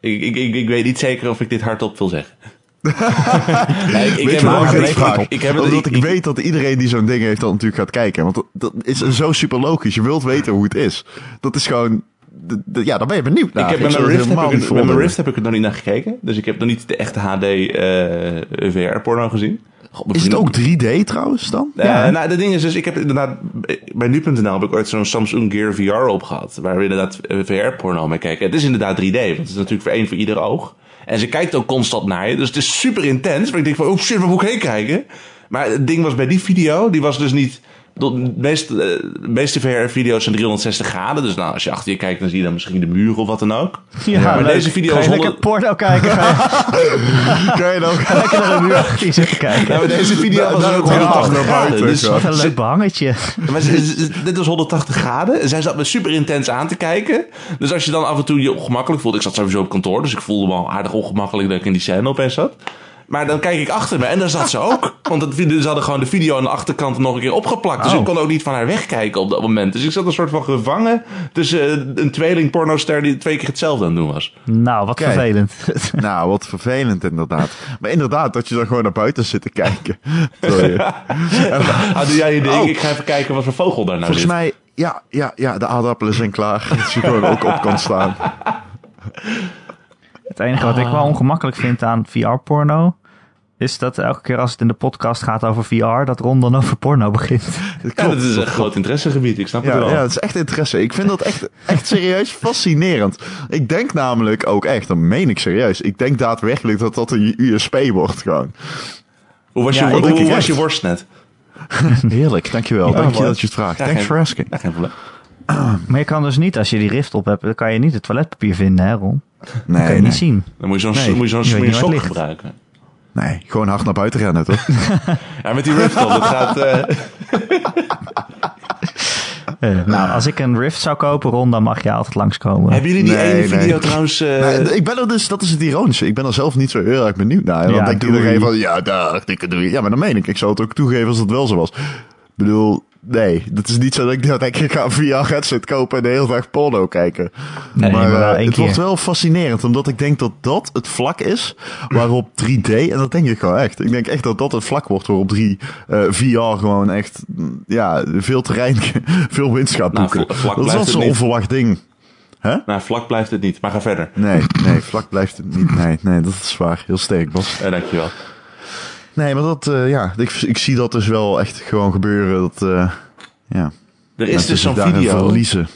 Ik, ik, ik, ik weet niet zeker of ik dit hardop wil zeggen. Nee, ik, ik weet heb waarom ik vraag? ik- ik heb Omdat ik- weet dat iedereen die zo'n ding heeft dan natuurlijk gaat kijken. Want dat, dat is zo super logisch. Je wilt weten hoe het is. Dat is gewoon... Ja, dan ben je benieuwd naar. Ik heb met mijn, Rift heb ik, met mijn. Rift heb ik er nog niet naar gekeken. Dus ik heb nog niet de echte HD eh, VR-porno gezien. God, mijn Is het ook 3D trouwens dan? Eh, Ja. nou, de ding is dus, ik heb inderdaad, bij nu.nl heb ik ooit zo'n Samsung Gear VR op gehad. Waar we inderdaad eh, VR-porno mee kijken. Het is inderdaad 3D, want het is natuurlijk voor één voor ieder oog. En ze kijkt ook constant naar je, dus het is super intens. Maar ik denk van, oh shit, waar moet ik heen kijken? Maar het ding was bij die video, die was dus niet... De meeste, eh, de meeste VR-video's zijn 360 graden. Dus nou, als je achter je kijkt, dan zie je dan misschien de muur of wat dan ook. Ja, maar leuk. deze video is je lekker 100 porno kijken? Ga je Kan je dan... lekker naar de muur achter je zitten kijken? Ja, maar deze video Nou, was nou, ook nou, 180 naar graden. buiten, Dus. Wat een leuk behangetje. Maar dit was 180 graden. Zij zat me super intens aan te kijken. Dus als je dan af en toe je ongemakkelijk voelt. Ik zat sowieso op kantoor, dus ik voelde me al aardig ongemakkelijk dat ik in die scène opeens zat. Maar dan kijk ik achter me en daar zat ze ook. Want het, ze hadden gewoon de video aan de achterkant nog een keer opgeplakt. Dus Oh. ik kon ook niet van haar wegkijken op dat moment. Dus ik zat een soort van gevangen tussen eh, een tweeling pornoster die twee keer hetzelfde aan het doen was. Nou, wat Kijk. vervelend. Nou, wat vervelend inderdaad. Maar inderdaad, dat je dan gewoon naar buiten zit te kijken. Je- Ah, doe jij je ding? Oh. Ik ga even kijken wat voor vogel daar nou Volgens zit. mij, ja, ja, ja, de aardappelen zijn klaar. Dat je gewoon ook op kan staan. Het enige wat ik wel ongemakkelijk vind aan VR-porno... is dat elke keer als het in de podcast gaat over VR... dat Ron dan over porno begint. Dat Ja, klopt, dat is een dat groot interessegebied. Ik snap het Ja, wel. ja, het is echt interesse. Ik vind dat echt, echt serieus fascinerend. Ik denk namelijk ook echt, dat meen ik serieus. Ik denk daadwerkelijk dat dat een USP wordt gewoon. Hoe was, Ja, je, hoe, was je worst net? Heerlijk, dankjewel. Ja, Dank je dat je het vraagt. Ja, Thanks geen- for asking. Ja, geen probleem. Maar je kan dus niet, als je die rift op hebt... dan kan je niet het toiletpapier vinden, hè Ron? Dat kan Nee, je nee, niet zien. Dan moet je zo'n Nee, waar sok gebruiken. nee, gewoon hard naar buiten rennen, toch? Ja, met die Rift op, dat gaat... eh, Eh, nou, als ik een rift zou kopen, Ron, dan mag je altijd langskomen. hebben jullie die Nee, ene nee. video trouwens... eh, Nee, ik ben er dus, dat is het ironische. Ik ben er zelf niet zo heel erg benieuwd naar. En dan Ja, denkt doei. iedereen van, ja, daar, dikke doei. Ja, maar dan meen ik. Ik zou het ook toegeven als het wel zo was. Ik bedoel, nee, dat is niet zo dat ik denk, ik ga een VR-headset kopen en de hele dag porno kijken. Nee, maar eh, het keer. wordt wel fascinerend, omdat ik denk dat dat het vlak is waarop 3D, en dat denk ik gewoon echt. Ik denk echt dat dat het vlak wordt waarop 3 eh, VR gewoon echt, mm, ja, veel terrein, veel winst gaat Nou, boeken. vlak dat is wel zo'n onverwacht ding. Nou, vlak blijft het niet, maar ga verder. Nee, nee, vlak blijft het niet. Nee, nee, dat is waar. Heel sterk, Bas. Eh, dankjewel. Nee, maar dat, eh, ja, ik, ik zie dat dus wel echt gewoon gebeuren. Dat, eh, ja, Er is dus zo'n video, verliezen.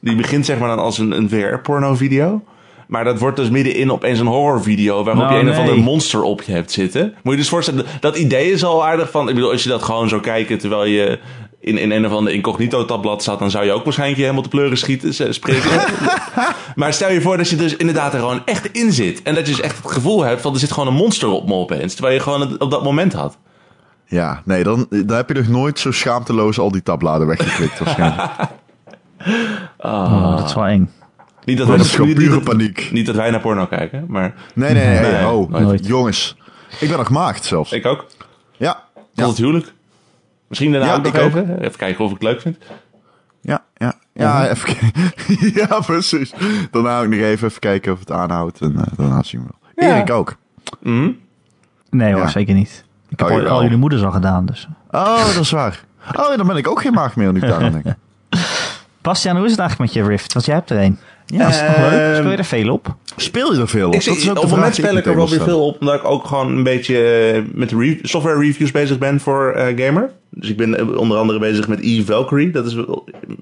die begint zeg maar dan als een, een VR-porno-video. Maar dat wordt dus middenin opeens een horrorvideo waarop Nou, je een of ander monster op je hebt zitten. Moet je dus voorstellen, dat idee is al aardig van... Ik bedoel, als je dat gewoon zou kijken terwijl je in, in een of ander incognito-tabblad zat... dan zou je ook waarschijnlijk je helemaal te pleuren schieten, spreken. maar stel je voor dat je dus inderdaad er gewoon echt in zit. En dat je dus echt het gevoel hebt van er zit gewoon een monster op me opeens. Terwijl je gewoon het op dat moment had. Ja, nee, dan, dan heb je nog nooit zo schaamteloos al die tabbladen weggeklikt waarschijnlijk. Oh, dat is wel eng. Niet dat, Dat wij, niet, pure niet, paniek. niet dat wij naar porno kijken, maar Nee, nee, nee. Nee, oh, nooit. jongens. Ik ben nog gemaakt zelfs. ik ook. Ja, Tot ja, het huwelijk. Misschien daarna Ja, ook nog ik ook. even. Even kijken of ik het leuk vind. ja, ja. Ja, even kijken. ja, precies. Daarna ook nog even, even kijken of het aanhoudt. En eh, daarna zien we wel. Ja. Erik ook. Mhm. Nee hoor, Ja. zeker niet. Ik heb Oh, al, jullie moeders al gedaan, dus. Oh, dat is waar. Oh, ja, dan ben ik ook geen maag meer nu ik daaraan denk. Bastiaan, hoe is het eigenlijk met je Rift? Want jij hebt er een. Ja, is het nog Ehm, leuk? Speel je er veel op? Speel je er veel op? Ik dat is zie, ook op het moment speel ik er wel weer veel op, omdat ik ook gewoon een beetje eh, met re- software reviews bezig ben voor eh, Gamer. Dus ik ben eh, onder andere bezig met Eve Valkyrie. Dat is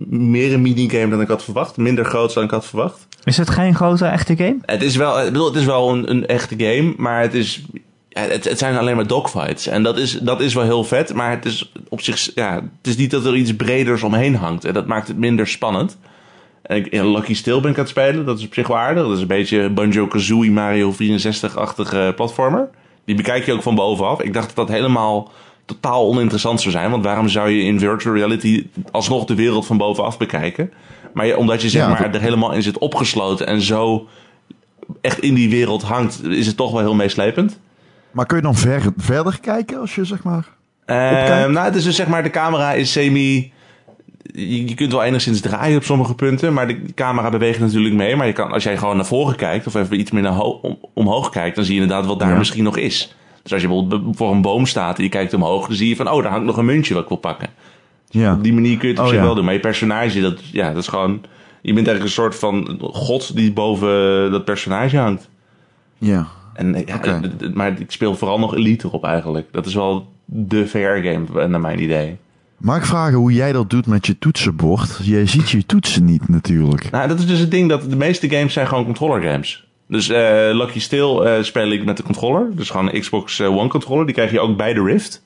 meer een minigame dan ik had verwacht. Minder groot dan ik had verwacht. Is het geen grote echte game? Het is wel, ik bedoel, het is wel een, een echte game, maar het is... Ja, het, het zijn alleen maar dogfights. En dat is, dat is wel heel vet, maar het is op zich... Ja, het is niet dat er iets breders omheen hangt. En dat maakt het minder spannend. En ik, in Lucky Still ben ik aan het spelen. Dat is op zich wel aardig. Dat is een beetje Banjo-Kazooie Mario 64-achtige platformer. Die bekijk je ook van bovenaf. Ik dacht dat dat helemaal totaal oninteressant zou zijn. Want waarom zou je in virtual reality alsnog de wereld van bovenaf bekijken? Maar je- omdat je zeg Ja, maar er helemaal in zit opgesloten en zo echt in die wereld hangt, is het toch wel heel meeslepend. Maar kun je dan ver, verder kijken als je zeg maar... Eh, nou, het is dus zeg maar, de camera is semi... Je, je kunt wel enigszins draaien op sommige punten, maar de camera beweegt natuurlijk mee. Maar je kan, als jij gewoon naar voren kijkt of even iets meer naar ho- om- omhoog kijkt, dan zie je inderdaad wat daar Ja. misschien nog is. Dus als je bijvoorbeeld voor een boom staat en je kijkt omhoog, dan zie je van, oh, daar hangt nog een muntje wat ik wil pakken. Ja. Op die manier kun je het op Oh, zich ja. wel doen. Maar je personage, dat, ja, dat is gewoon... Je bent eigenlijk een soort van god die boven dat personage hangt. Ja. En, ja, maar ik speel vooral nog Elite erop eigenlijk. Dat is wel de VR-game, naar mijn idee. Mag ik vragen hoe jij dat doet met je toetsenbord? Jij ziet je toetsen niet natuurlijk. Nou, dat is dus het ding dat de meeste games zijn gewoon controller games. Dus eh, Lucky Still eh, speel ik met de controller. Dus gewoon een Xbox eh, One controller. Die krijg je ook bij de Rift.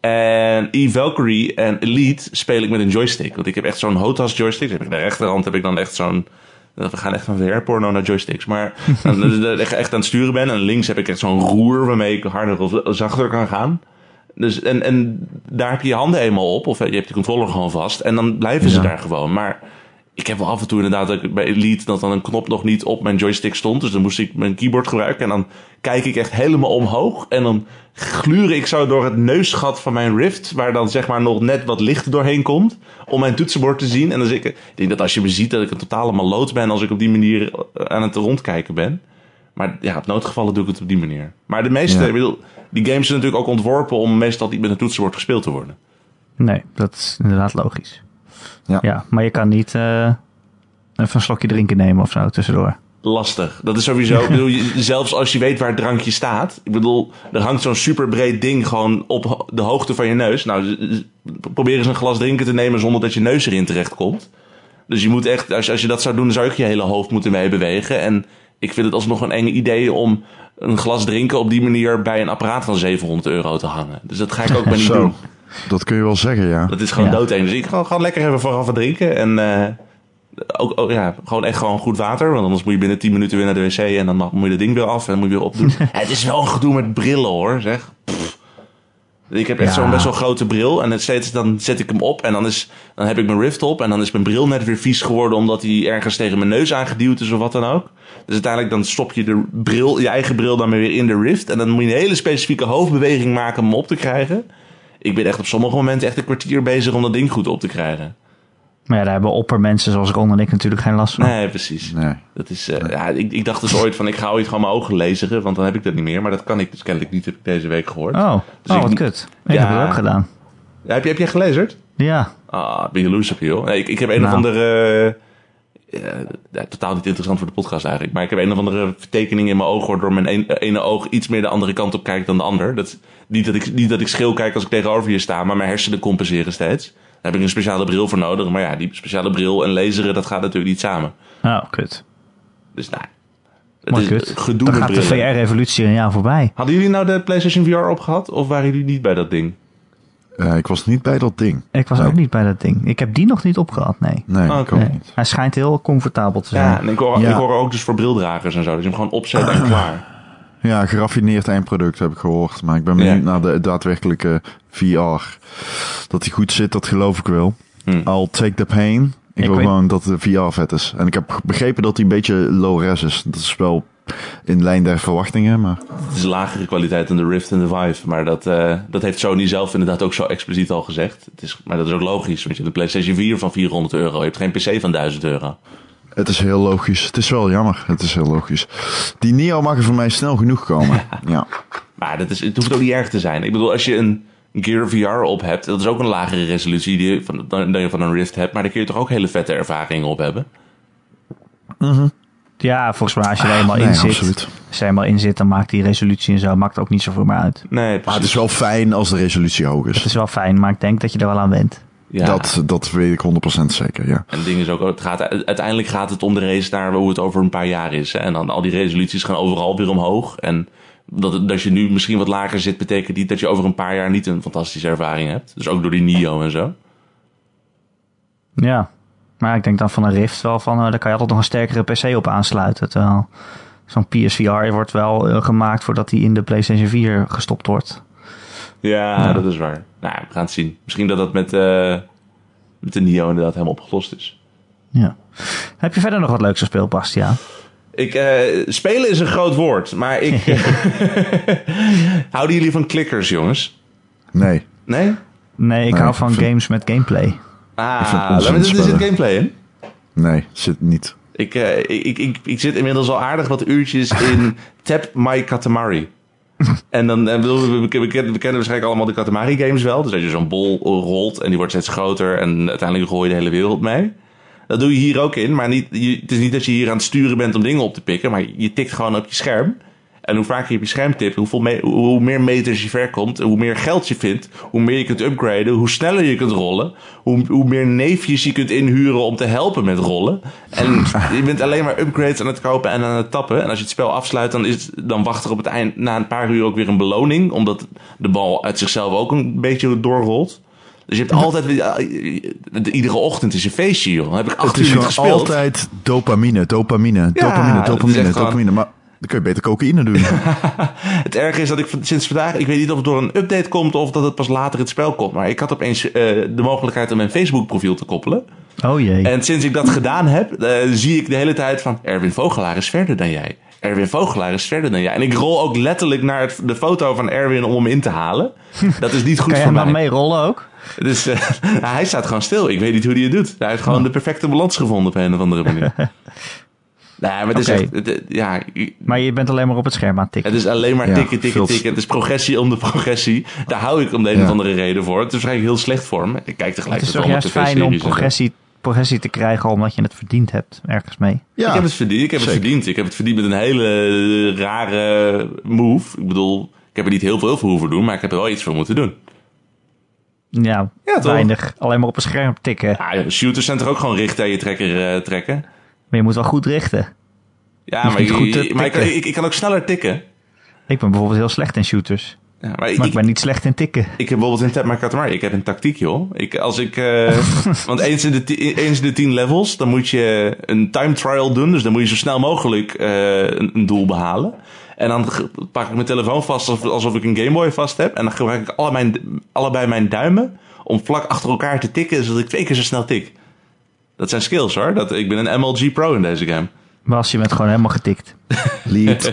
En E-Valkyrie en Elite speel ik met een joystick. Want ik heb echt zo'n HOTAS joystick. Dus heb ik de rechterhand heb ik dan echt zo'n... We gaan echt van VR-porno naar joysticks. Maar dus dat ik echt aan het sturen ben. En links heb ik echt zo'n roer waarmee ik harder of zachter kan gaan. Dus, en, en daar heb je je handen eenmaal op. Of je hebt de controller gewoon vast. En dan blijven ze Ja. daar gewoon. Maar ik heb wel af en toe inderdaad dat ik bij Elite dat dan een knop nog niet op mijn joystick stond. Dus dan moest ik mijn keyboard gebruiken. En dan kijk ik echt helemaal omhoog. En dan gluur ik zo door het neusgat van mijn Rift. Waar dan zeg maar nog net wat licht doorheen komt. Om mijn toetsenbord te zien. En dan zeg ik, ik denk dat als je me ziet dat ik een totale maloot ben. Als ik op die manier aan het rondkijken ben. Maar ja, op noodgevallen doe ik het op die manier. Maar de meeste, Ja. ik bedoel, die games zijn natuurlijk ook ontworpen om meestal niet met een toetsenbord gespeeld te worden. Nee, dat is inderdaad logisch. Ja. Ja, maar je kan niet eh, even een slokje drinken nemen of zo tussendoor. lastig. Dat is sowieso, ik bedoel, je- zelfs als je weet waar het drankje staat. Ik bedoel, er hangt zo'n superbreed ding gewoon op de hoogte van je neus. Nou, probeer eens een glas drinken te nemen zonder dat je neus erin terecht komt. Dus je moet echt, als, als je dat zou doen, dan zou ik je hele hoofd moeten meebewegen. En ik vind het alsnog een eng idee om een glas drinken op die manier bij een apparaat van 700 euro te hangen. Dus dat ga ik ook maar niet Zo. doen. Dat kun je wel zeggen, ja. Dat is gewoon Ja. doodeng. Dus ik ga gewoon lekker even vooraf wat drinken. En eh, ook, ook, ja, gewoon echt gewoon goed water. Want anders moet je binnen 10 minuten weer naar de wc. En dan mag- moet je dat ding weer af. En moet je weer opdoen. Het is wel een gedoe met brillen hoor. Zeg. Pff. Ik heb echt Ja. zo'n best wel grote bril. En het steeds dan zet ik hem op. En dan, is, dan heb ik mijn Rift op. En dan is mijn bril net weer vies geworden. Omdat hij ergens tegen mijn neus aangeduwd is of wat dan ook. Dus uiteindelijk dan stop je de bril, je eigen bril dan weer in de Rift. En dan moet je een hele specifieke hoofdbeweging maken om hem op te krijgen. Ik ben echt op sommige momenten echt een kwartier bezig om dat ding goed op te krijgen. Maar ja, daar hebben oppermensen zoals Ron en ik natuurlijk geen last van. Nee, precies. Nee. Dat is, eh, ja, ik, ik dacht dus ooit van ik ga ooit gewoon mijn ogen lezen, want dan heb ik dat niet meer. Maar dat kan ik dus kennelijk niet, heb ik deze week gehoord. Oh, Dus oh ik- wat kut. Ik Ja. heb het ook gedaan. Ja, heb, je, heb jij gelezen? Ja, Ah, ben je loose op je, joh. Nee, ik, ik heb een of Nou. andere... eh, ja, totaal niet interessant voor de podcast eigenlijk. Maar ik heb een of andere vertekening in mijn oog... waardoor mijn een- ene oog iets meer de andere kant op kijkt dan de ander. Dat, niet, dat ik, niet dat ik scheel kijk als ik tegenover je sta... maar mijn hersenen compenseren steeds. Daar heb ik een speciale bril voor nodig. Maar ja, die speciale bril en laseren, dat gaat natuurlijk niet samen. oh kut. Dus nou... Het Maar is kut. gedoe Dan gaat de. VR-revolutie een jaar voorbij. Hadden jullie nou de PlayStation VR opgehad? Of waren jullie niet bij dat ding? Eh, ik was niet bij dat ding. Ik was Nee. ook niet bij dat ding. Ik heb die nog niet opgehad, nee. Nee, Ah, oké. ook Nee. Hij schijnt heel comfortabel te zijn. Ja, en ik hoor, Ja. ik hoor ook dus voor brildragers en zo. Dat je hem gewoon opzet en klaar. Ja, geraffineerd eindproduct heb ik gehoord. Maar ik ben Ja. benieuwd naar de daadwerkelijke VR. Dat die goed zit, dat geloof ik wel. Hm. I'll take the pain. Ik, Ik wil weet- gewoon dat de VR vet is. En ik heb begrepen dat hij een beetje low res is. Dat is wel in lijn der verwachtingen, maar... Het is lagere kwaliteit dan de Rift en de Vive. Maar dat, eh, dat heeft Sony zelf inderdaad ook zo expliciet al gezegd. Het is, maar dat is ook logisch. Want je hebt een PlayStation 4 van 400 euro. Je hebt geen PC van 1000 euro. Het is heel logisch. Het is wel jammer. Het is heel logisch. Die Neo mag er voor mij snel genoeg komen. ja. Maar dat is, het hoeft ook niet erg te zijn. Ik bedoel, als je een Gear VR op hebt... dat is ook een lagere resolutie die je van, dan, dan je van een Rift hebt. Maar daar kun je toch ook hele vette ervaringen op hebben? Ja, volgens mij als je er eenmaal Nee, in zit. absoluut. Als je er eenmaal in zit, dan maakt die resolutie en zo maakt ook niet zoveel meer uit. Nee, Maar precies. het is wel fijn als de resolutie hoog Het is. is wel fijn, maar ik denk dat je er wel aan bent. Ja. Dat, dat weet ik 100% zeker, ja. En het ding is ook, het gaat, uiteindelijk gaat het om de race naar hoe het over een paar jaar is. Hè? En dan al die resoluties gaan overal weer omhoog. En dat, dat je nu misschien wat lager zit, betekent niet dat je over een paar jaar niet een fantastische ervaring hebt. Dus ook door die Nio en zo. Ja, maar ik denk dan van een Rift wel van, eh, daar kan je altijd nog een sterkere PC op aansluiten. Terwijl zo'n PSVR wordt wel eh, gemaakt voordat die in de PlayStation 4 gestopt wordt. Ja, dat is waar. Nou, we gaan het zien. Misschien dat dat met, eh, met de Nio inderdaad helemaal opgelost is. Ja. Heb je verder nog wat leuks gespeeld, Bastiaan? Ik, eh, spelen is een groot woord, maar ik... Houden jullie van klikkers, jongens? Nee. Nee? Nee, ik Nee, hou van ik vind- games met gameplay. Ah, er zit gameplay in. Nee, zit niet. Ik, eh, ik, ik, ik, ik zit inmiddels al aardig wat uurtjes in Tap My Katamari. En dan, kennen, we kennen waarschijnlijk allemaal de Katamari games wel. Dus dat je zo'n bol rolt en die wordt steeds groter en uiteindelijk gooi je de hele wereld mee. Dat doe je hier ook in, maar niet, je, het is niet dat je hier aan het sturen bent om dingen op te pikken, maar je tikt gewoon op je scherm. En hoe vaker je op je scherm tipt, hoeveel hoe, meer meters je ver komt, hoe meer geld je vindt, hoe meer je kunt upgraden, hoe sneller je kunt rollen, hoe, hoe meer neefjes je kunt inhuren om te helpen met rollen. En je bent alleen maar upgrades aan het kopen en aan het tappen. En als je het spel afsluit, dan, is, dan wacht er op het eind na een paar uur ook weer een beloning, omdat de bal uit zichzelf ook een beetje doorrolt. Dus je hebt altijd weer, eh, iedere ochtend is een feestje, joh. Dan heb ik acht uur gespeeld. altijd dopamine, dopamine, Ja, dopamine, dopamine, gewoon- dopamine. Maar dan kun je beter cocaïne doen. Het erge is dat ik sinds vandaag, ik weet niet of het door een update komt of dat het pas later in het spel komt. Maar ik had opeens eh, de mogelijkheid om mijn Facebook profiel te koppelen. Oh jee. En sinds ik dat gedaan heb, eh, zie ik de hele tijd van Erwin Vogelaar is verder dan jij. Erwin Vogelaar is verder dan jij. En ik rol ook letterlijk naar het, de foto van Erwin om hem in te halen. Dat is niet goed kan je voor hem dan mij. mee rollen ook? Dus eh, hij staat gewoon stil. Ik weet niet hoe hij het doet. Hij heeft gewoon de perfecte balans gevonden op een of andere manier. Nee, maar het is echt... het- ja, Maar je bent alleen maar op het scherm aan het tikken. het is alleen maar Ja, tikken, tikken, tikken. Het is progressie om de progressie. Daar hou ik om de een Ja. of andere reden voor. Het is waarschijnlijk heel slecht voor me. Ik kijk Het tegelijk is toch juist fijn om progressie, progressie te krijgen omdat je het verdiend hebt ergens mee. Ja, ik heb het verdiend. Ik heb het verdiend. Ik heb het verdiend met een hele rare move. Ik bedoel, ik heb er niet heel veel voor hoeven doen, maar ik heb er wel iets voor moeten doen. Ja, Ja, toch? weinig. Alleen maar op een scherm tikken. Ja, shooters zijn toch ook gewoon richten en je trekker eh, trekken? Maar je moet wel goed richten. Ja, maar, niet ik, goed maar ik, tikken. ik, ik kan ook sneller tikken. Ik ben bijvoorbeeld heel slecht in shooters. Ja, maar Maar ik, ik ben niet slecht in tikken. Ik heb bijvoorbeeld in Tap My Katamari, ik heb een tactiek joh. Ik, als ik, eh, want eens in, de eens in de tien levels, dan moet je een time trial doen. Dus dan moet je zo snel mogelijk eh, een, een doel behalen. En dan pak ik mijn telefoon vast alsof, alsof ik een Gameboy vast heb. En dan gebruik ik alle mijn, allebei mijn duimen om vlak achter elkaar te tikken, zodat ik twee keer zo snel tik. Dat zijn skills hoor. Dat, ik ben een MLG pro in deze game. Maar als je bent gewoon helemaal getikt. Lead.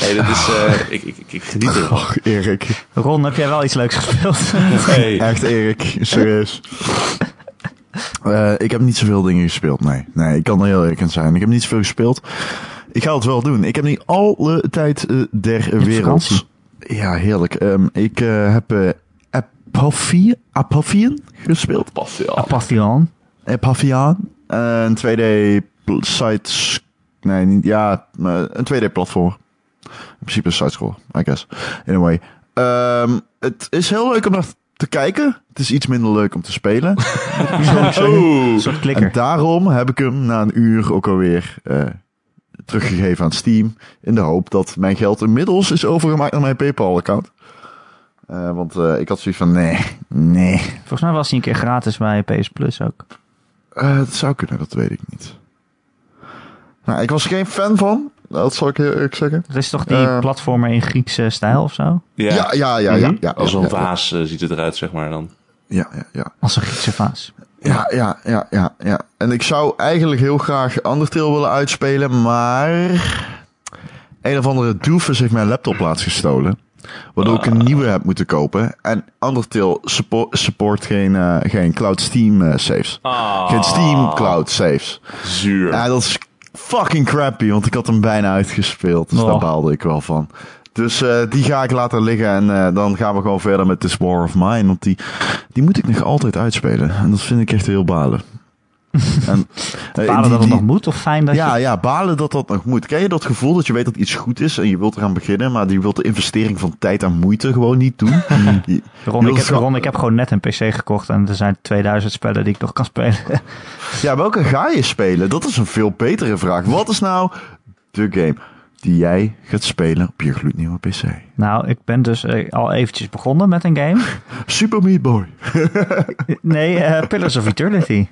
Nee, dat is, eh, ik, ik, ik, ik geniet ervan. Och, Erik. Ron, heb jij wel iets leuks gespeeld? Hey. Echt Erik, serieus. Eh, ik heb niet zoveel dingen gespeeld, nee. Nee, ik kan er heel eerlijk in zijn. Ik heb niet zoveel gespeeld. Ik ga het wel doen. Ik heb niet alle tijd eh, der wereld. vakantie. Ja, heerlijk. Ehm, ik eh, heb Apophian, Apophian gespeeld. Pas, ja. Apathian. Apophian. Een 2D pl- site... Nee, niet, ja, maar een 2D platform. In principe een side-scroller, I guess. Anyway. Ehm, het is heel leuk om naar te kijken. Het is iets minder leuk om te spelen. Een soort En klikker. daarom heb ik hem na een uur ook alweer eh, teruggegeven aan Steam. In de hoop dat mijn geld inmiddels is overgemaakt naar mijn PayPal-account. Eh, want eh, ik had zoiets van, nee, nee. Volgens mij was hij een keer gratis bij PS Plus ook. Eh, het zou kunnen, dat weet ik niet. Nou, ik was er geen fan van. Dat zal ik heel eerlijk zeggen. Dat is toch die Eh. platformer in Griekse stijl of zo? Ja. Ja, ja, ja, ja. Mhm. ja, Als een ja, vaas eh, ziet het eruit, zeg maar dan. Ja, ja, ja. Als een Griekse vaas. Ja, ja, ja, ja, ja. En ik zou eigenlijk heel graag Undertale willen uitspelen, maar... Een of andere doofus heeft mijn laptop laatst gestolen. Waardoor ik een nieuwe heb moeten kopen. En Undertale support, support geen, eh, geen Cloud Steam eh, saves. Ah, Geen Steam Cloud saves. Zuur. Ja, dat is fucking crappy, want ik had hem bijna uitgespeeld. Dus Oh. daar baalde ik wel van. Dus eh, die ga ik laten liggen en dan gaan we gewoon verder met This War of Mine. Want die, die moet ik nog altijd uitspelen. En dat vind ik echt heel balen. En, eh, Balen die- dat het die- nog moet of fijn dat ja, je... ja, balen dat dat nog moet. Ken je dat gevoel dat je weet dat iets goed is en je wilt eraan beginnen, maar je wilt de investering van tijd en moeite gewoon niet doen? Je- Ron, je ik heb, gewoon- Ron, ik heb gewoon net een PC gekocht en er zijn 2000 spellen die ik nog kan spelen. Ja, welke ga je spelen? Dat is een veel betere vraag. Wat is nou de game die jij gaat spelen op je gloednieuwe PC? nou, ik ben dus eh, al eventjes begonnen met een game. Super Meat Boy. Nee, eh, Pillars of Eternity.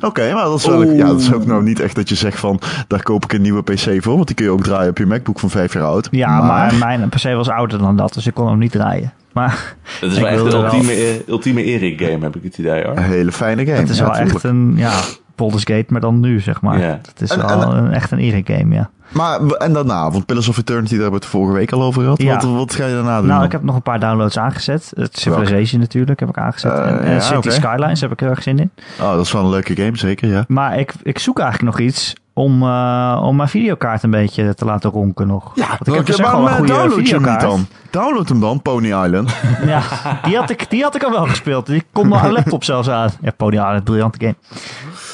Oké, maar dat is, wel, ja, dat is ook nou niet echt dat je zegt van, daar koop ik een nieuwe PC voor, want die kun je ook draaien op je MacBook van vijf jaar oud. Ja, maar, mijn PC was ouder dan dat, dus ik kon hem niet draaien. Maar Dat is wel echt de wilde wel- ultieme, ultieme Erik game, heb ik het idee hoor. Een hele fijne game. het is ja, wel echt een, ja, Baldur's Gate, maar dan nu, zeg maar. Ja. Het is En- wel en- een, echt een Erik game, ja. Maar, en daarna, want Pillars of Eternity, daar hebben we het vorige week al over gehad. Ja. Wat, wat ga je daarna doen? Nou, dan? ik heb nog een paar downloads aangezet. Het Civilization natuurlijk heb ik aangezet. Eh, en en ja, City. Skylines heb ik heel erg zin in. Oh, dat is wel een leuke game, zeker, ja. Maar ik, ik zoek eigenlijk nog iets om, eh, om mijn videokaart een beetje te laten ronken nog. Want ik heb dus wel een maar goede download je hem dan? Download hem dan, Pony Island. Ja, die had, ik, die had ik al wel gespeeld. Die komt nog aan laptop zelfs aan. Ja, Pony Island, briljante game.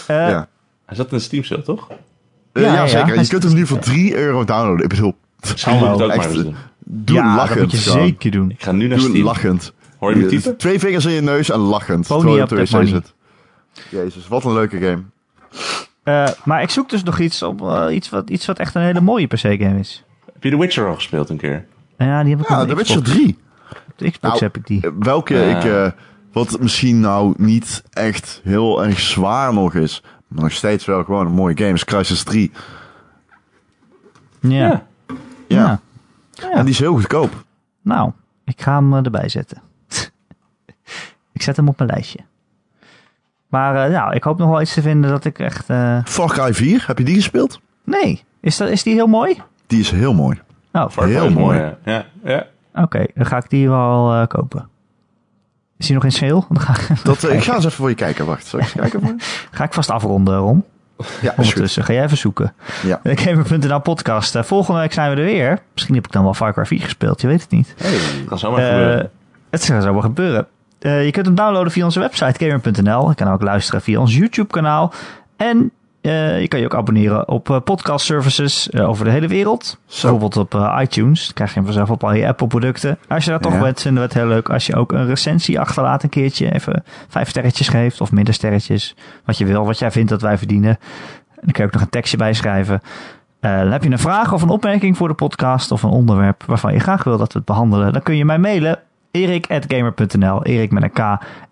Eh, ja. Hij zat in een Steam sale, toch? Eh, Ja, ja, ja, zeker. Je kunt hem nu voor 3 euro downloaden. Ik bedoel, Misschien moet ik het ook echt, maar eens doen. doe ja, dat lachend. moet je gewoon. zeker doen. Ik ga nu naar Doe Steam. lachend. Hoor je me typen? Twee vingers in je neus en lachend. Pony terwijl je up op de that money. zit. Jezus, wat een leuke game. Eh, maar ik zoek dus nog iets, op, eh, iets, wat, iets wat echt een hele mooie PC-game is. Heb je The Witcher al gespeeld een keer? Ja, die heb ik Ja, op The de Witcher Xbox. 3. Op de Xbox Nou, heb ik die. Eh, Welke ik, eh, wat misschien nou niet echt heel erg zwaar nog is, maar nog steeds wel gewoon een mooie game, is Crisis 3. Ja. Ja. Ja. Ja. En die is heel goedkoop. Nou, ik ga hem eh, erbij zetten. ik zet hem op mijn lijstje. Maar eh, nou, ik hoop nog wel iets te vinden dat ik echt... eh, Far Cry 4, heb je die gespeeld? Nee, is, dat, is die heel mooi? Die is heel mooi. Nou, Far Cry Heel is mooi. Ja, ja. ja. oké, dan ga ik die wel eh, kopen. Is die nog in sale? Dan ga, Dat, eh, ik ga eens even voor je kijken. Wacht, zal ik eens kijken voor ga ik vast afronden, Ron. Ja. Ondertussen, ga jij even zoeken. Ja. De Gamer.nl podcast. Eh, volgende week zijn we er weer. Misschien heb ik dan wel Far Cry 4 gespeeld, je weet het niet. Hey, kan zomaar Eh, gebeuren. het zou zomaar gebeuren. Eh, je kunt hem downloaden via onze website gamer.nl. Je kan ook luisteren via ons YouTube kanaal. En eh, je kan je ook abonneren op eh, podcast services eh, over de hele wereld. Zo. Bijvoorbeeld op iTunes. Dan krijg je hem vanzelf op al je Apple producten. Als je dat toch Ja. bent, vinden we het heel leuk als je ook een recensie achterlaat een keertje. Even vijf sterretjes geeft of minder sterretjes. Wat je wil, wat jij vindt dat wij verdienen. En dan kun je ook nog een tekstje bijschrijven. Dan heb je een vraag of een opmerking voor de podcast of een onderwerp waarvan je graag wil dat we het behandelen. Dan kun je mij mailen. erik.gamer.nl Erik met een k.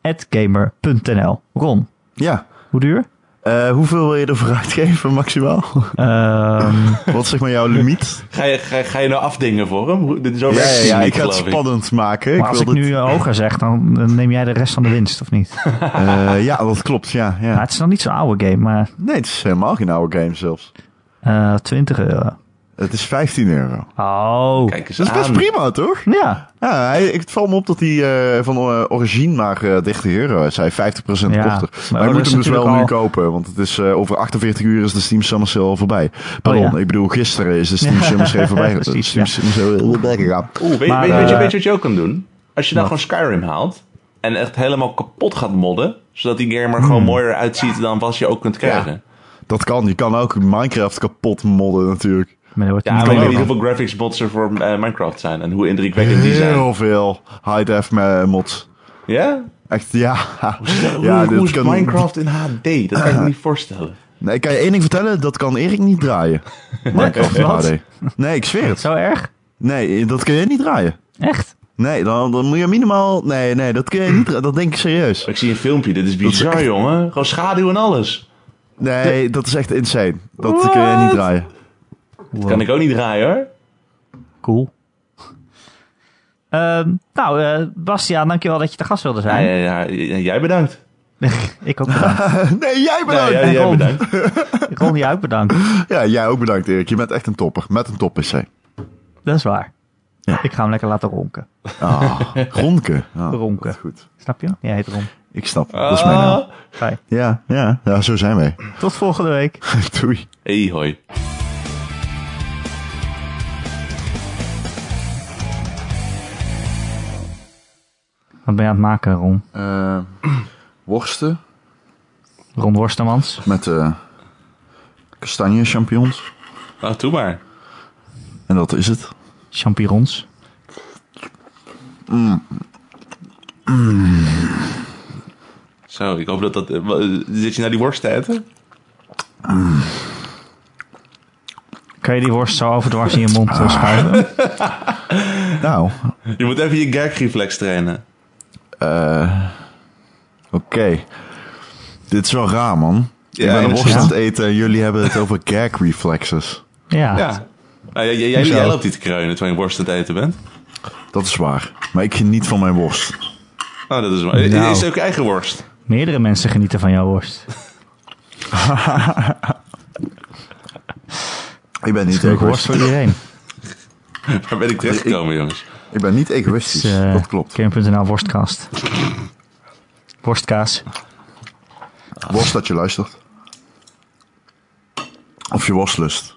at gamer.nl Ron, Ja. hoe duur? Eh, hoeveel wil je ervoor uitgeven maximaal? Ehm, Wat is zeg maar jouw limiet? Ga je, ga, ga je nou afdingen voor hem? Dit is zo ja, werkt ja, het ja, niet, ik ga het spannend maken. maar als ik nu eh, hoger zeg, dan, dan neem jij de rest van de winst, of niet? Eh, ja, dat klopt. Ja, ja. Nou, het is nog niet zo'n oude game, maar Nee, het is helemaal geen oude game zelfs. eh 20 euro. Het is 15 euro. Oh, Kijk eens Dat is best aan. prima, toch? ja. Ja, hij, het valt me op dat hij eh, van eh, origine maar eh 30 euro is. Hij 50% Ja, korter. maar Maar je moet hem dus wel nu kopen. Want het is eh, over 48 uur is de Steam Summer Sale al voorbij. Pardon, Oh ja. ik bedoel gisteren is de Steam Summer Sale voorbij. precies, Steam. Summer Sale heel voorbij gegaan. Oeh, weet, Maar, weet, weet, je, weet je wat je ook kan doen? Als je dan wat? gewoon Skyrim haalt en echt helemaal kapot gaat modden, zodat die game er gewoon mooier uitziet dan wat je ook kunt krijgen. Dat kan. Je kan ook Minecraft kapot modden natuurlijk. Maar dat wordt Ja, maar ik weet leuk. niet hoeveel graphics mods er voor eh, Minecraft zijn en hoe indrukwekkend die zijn. Heel veel high-def mods. Ja? Echt, ja. Hoe, ja, hoe is kan- Minecraft in HD? Dat kan ik me niet voorstellen. Nee, ik kan je één ding vertellen. Dat kan Erik niet draaien. Minecraft in? HD. Nee, ik zweer het. Zo erg? Nee, dat kun je niet draaien. Echt? Nee, dan, dan moet je minimaal... Nee, nee, dat kun je niet draaien. Dat denk ik serieus. Ik zie een filmpje, dit is bizar, echt- jongen. Gewoon schaduw en alles. Nee, dat is echt insane. Dat kun je niet draaien. Wow. Kan ik ook niet draaien, hoor. Cool. Ehm, nou, eh Bastiaan, dankjewel dat je te gast wilde zijn. ja, ja, ja, jij bedankt. ik ook bedankt. nee, jij bedankt. ja, En jij Ron. bedankt. Ron, jij ook bedankt. Ja, jij ook bedankt, Erik. Je bent echt een topper. Met een top PC. Dat is waar. Ja. Ik ga hem lekker laten ronken. Ah, Ronke. Ah, Ronke. dat is goed. Snap je? Jij heet Ron. Ik snap. Dat is mijn naam. Ah. Fijn. Ja, ja, ja, zo zijn wij. Tot volgende week. Doei. Hey, hoi. Wat ben je aan het maken, Ron? Eh, worsten. Ron Worstemans. met eh kastanje champignons. Nou, doe maar. En dat is het. Champignons. Zo, ik hoop dat dat... eh, Zit je naar die worst te eten? Kan je die worst zo overdwars in je mond eh, schuiven? Nou, Je moet even je gag-reflex trainen. Eh oké. Dit is wel raar, man. Ja, ik ben een worst aan het eten en jullie hebben het over gag reflexes. Ja. Ja. Nou, jij, jij, Hoezo? jij loopt niet te kreunen terwijl je worst aan het eten bent. Dat is waar. Maar ik geniet van mijn worst. Oh, dat is wel... Nou. Is het ook je eigen worst? Meerdere mensen genieten van jouw worst. Ik ben niet leuke worst voor iedereen. Waar ben ik terechtgekomen, jongens? Ik ben niet egoïstisch. Eh, dat klopt. Kim.nl worstkast. Worstkaas. Worst dat je luistert. Of je worst lust.